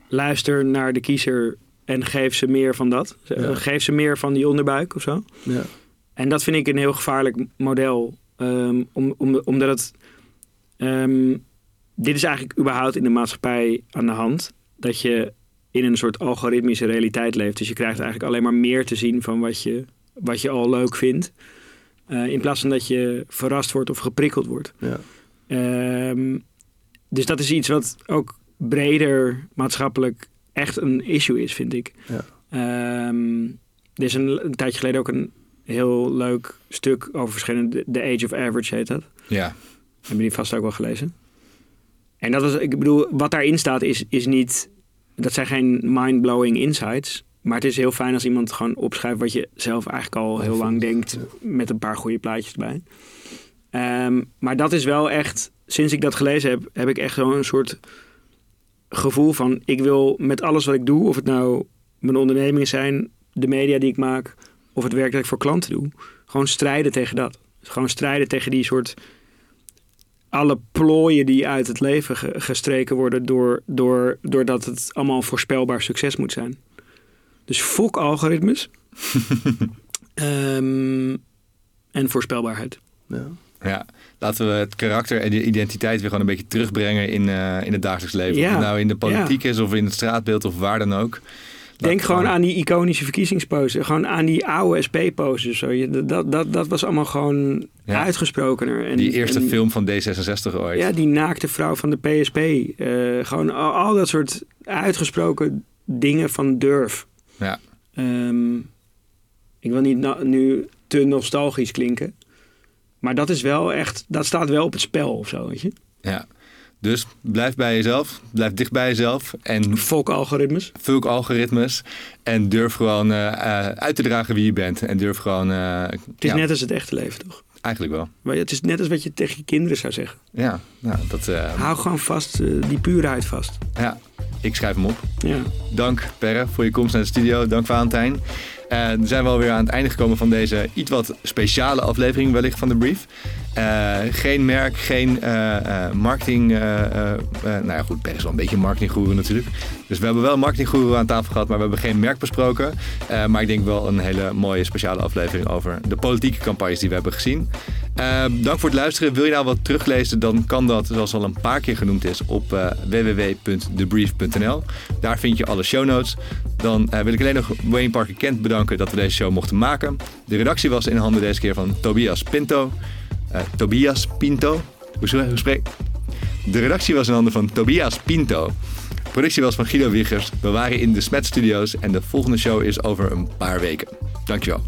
luister naar de kiezer en geef ze meer van dat. Ja. Geef ze meer van die onderbuik of zo. Ja. En dat vind ik een heel gevaarlijk model. Um, om, om, omdat het... Um, dit is eigenlijk überhaupt in de maatschappij aan de hand. Dat je in een soort algoritmische realiteit leeft. Dus je krijgt eigenlijk alleen maar meer te zien van wat je, wat je al leuk vindt. Uh, in plaats van dat je verrast wordt of geprikkeld wordt. Ja. Um, dus dat is iets wat ook breder maatschappelijk echt een issue is, vind ik. Ja. Um, er is een, een tijdje geleden ook een heel leuk stuk over verschillende. The Age of Average heet dat. Ja. Hebben die vast ook wel gelezen? En dat was, ik bedoel, wat daarin staat is, is niet. Dat zijn geen mind-blowing insights. Maar het is heel fijn als iemand gewoon opschrijft wat je zelf eigenlijk al heel lang denkt. Met een paar goede plaatjes erbij. Um, maar dat is wel echt. Sinds ik dat gelezen heb, heb ik echt zo'n soort gevoel van. Ik wil met alles wat ik doe, of het nou mijn ondernemingen zijn, de media die ik maak, of het werk dat ik voor klanten doe, gewoon strijden tegen dat. Gewoon strijden tegen die soort alle plooien die uit het leven ge gestreken worden door, door, doordat het allemaal een voorspelbaar succes moet zijn. Dus fok algoritmes um, en voorspelbaarheid. Ja. Ja, laten we het karakter en de identiteit weer gewoon een beetje terugbrengen in, uh, in het dagelijks leven. Ja. Of het nou in de politiek ja. is of in het straatbeeld of waar dan ook. Denk gewoon aan die iconische verkiezingspose. Gewoon aan die oude SP-poses. Dat, dat, dat was allemaal gewoon ja. uitgesprokener. En, die eerste en, film van D66 ooit. Ja, die naakte vrouw van de PSP. Uh, gewoon al, al, dat soort uitgesproken dingen van durf. Ja. Um, ik wil niet nu te nostalgisch klinken. Maar dat is wel echt... Dat staat wel op het spel of zo, weet je? Ja. Dus blijf bij jezelf, blijf dicht bij jezelf. En Volk algoritmes. Volk algoritmes. En durf gewoon uh, uh, uit te dragen wie je bent. En durf gewoon... Uh, het is ja, net als het echte leven, toch? Eigenlijk wel. Maar het is net als wat je tegen je kinderen zou zeggen. Ja, nou, dat... Hou gewoon vast, die puurheid vast. Ja, ik schrijf hem op. Ja. Dank Perre voor je komst naar de studio. Dank Valentijn. En zijn we alweer aan het einde gekomen van deze iets wat speciale aflevering wellicht van de brief. Uh, geen merk, geen uh, uh, marketing. nou ja, goed, Per is wel een beetje marketinggoeroe natuurlijk. Dus we hebben wel een aan tafel gehad, maar we hebben geen merk besproken. maar ik denk wel een hele mooie speciale aflevering over de politieke campagnes die we hebben gezien. dank voor het luisteren. Wil je nou wat teruglezen, dan kan dat, zoals al een paar keer genoemd is, op www.thebrief.nl. Daar vind je alle show notes. Dan wil ik alleen nog Wayne Parker Kent bedanken dat we deze show mochten maken. De redactie was in handen deze keer van Tobias Pinto. Uh, Tobias Pinto. Hoe, spreek De redactie was in handen van Tobias Pinto. De productie was van Guido Wiggers. We waren in de Smet Studios en de volgende show is over een paar weken. Dankjewel.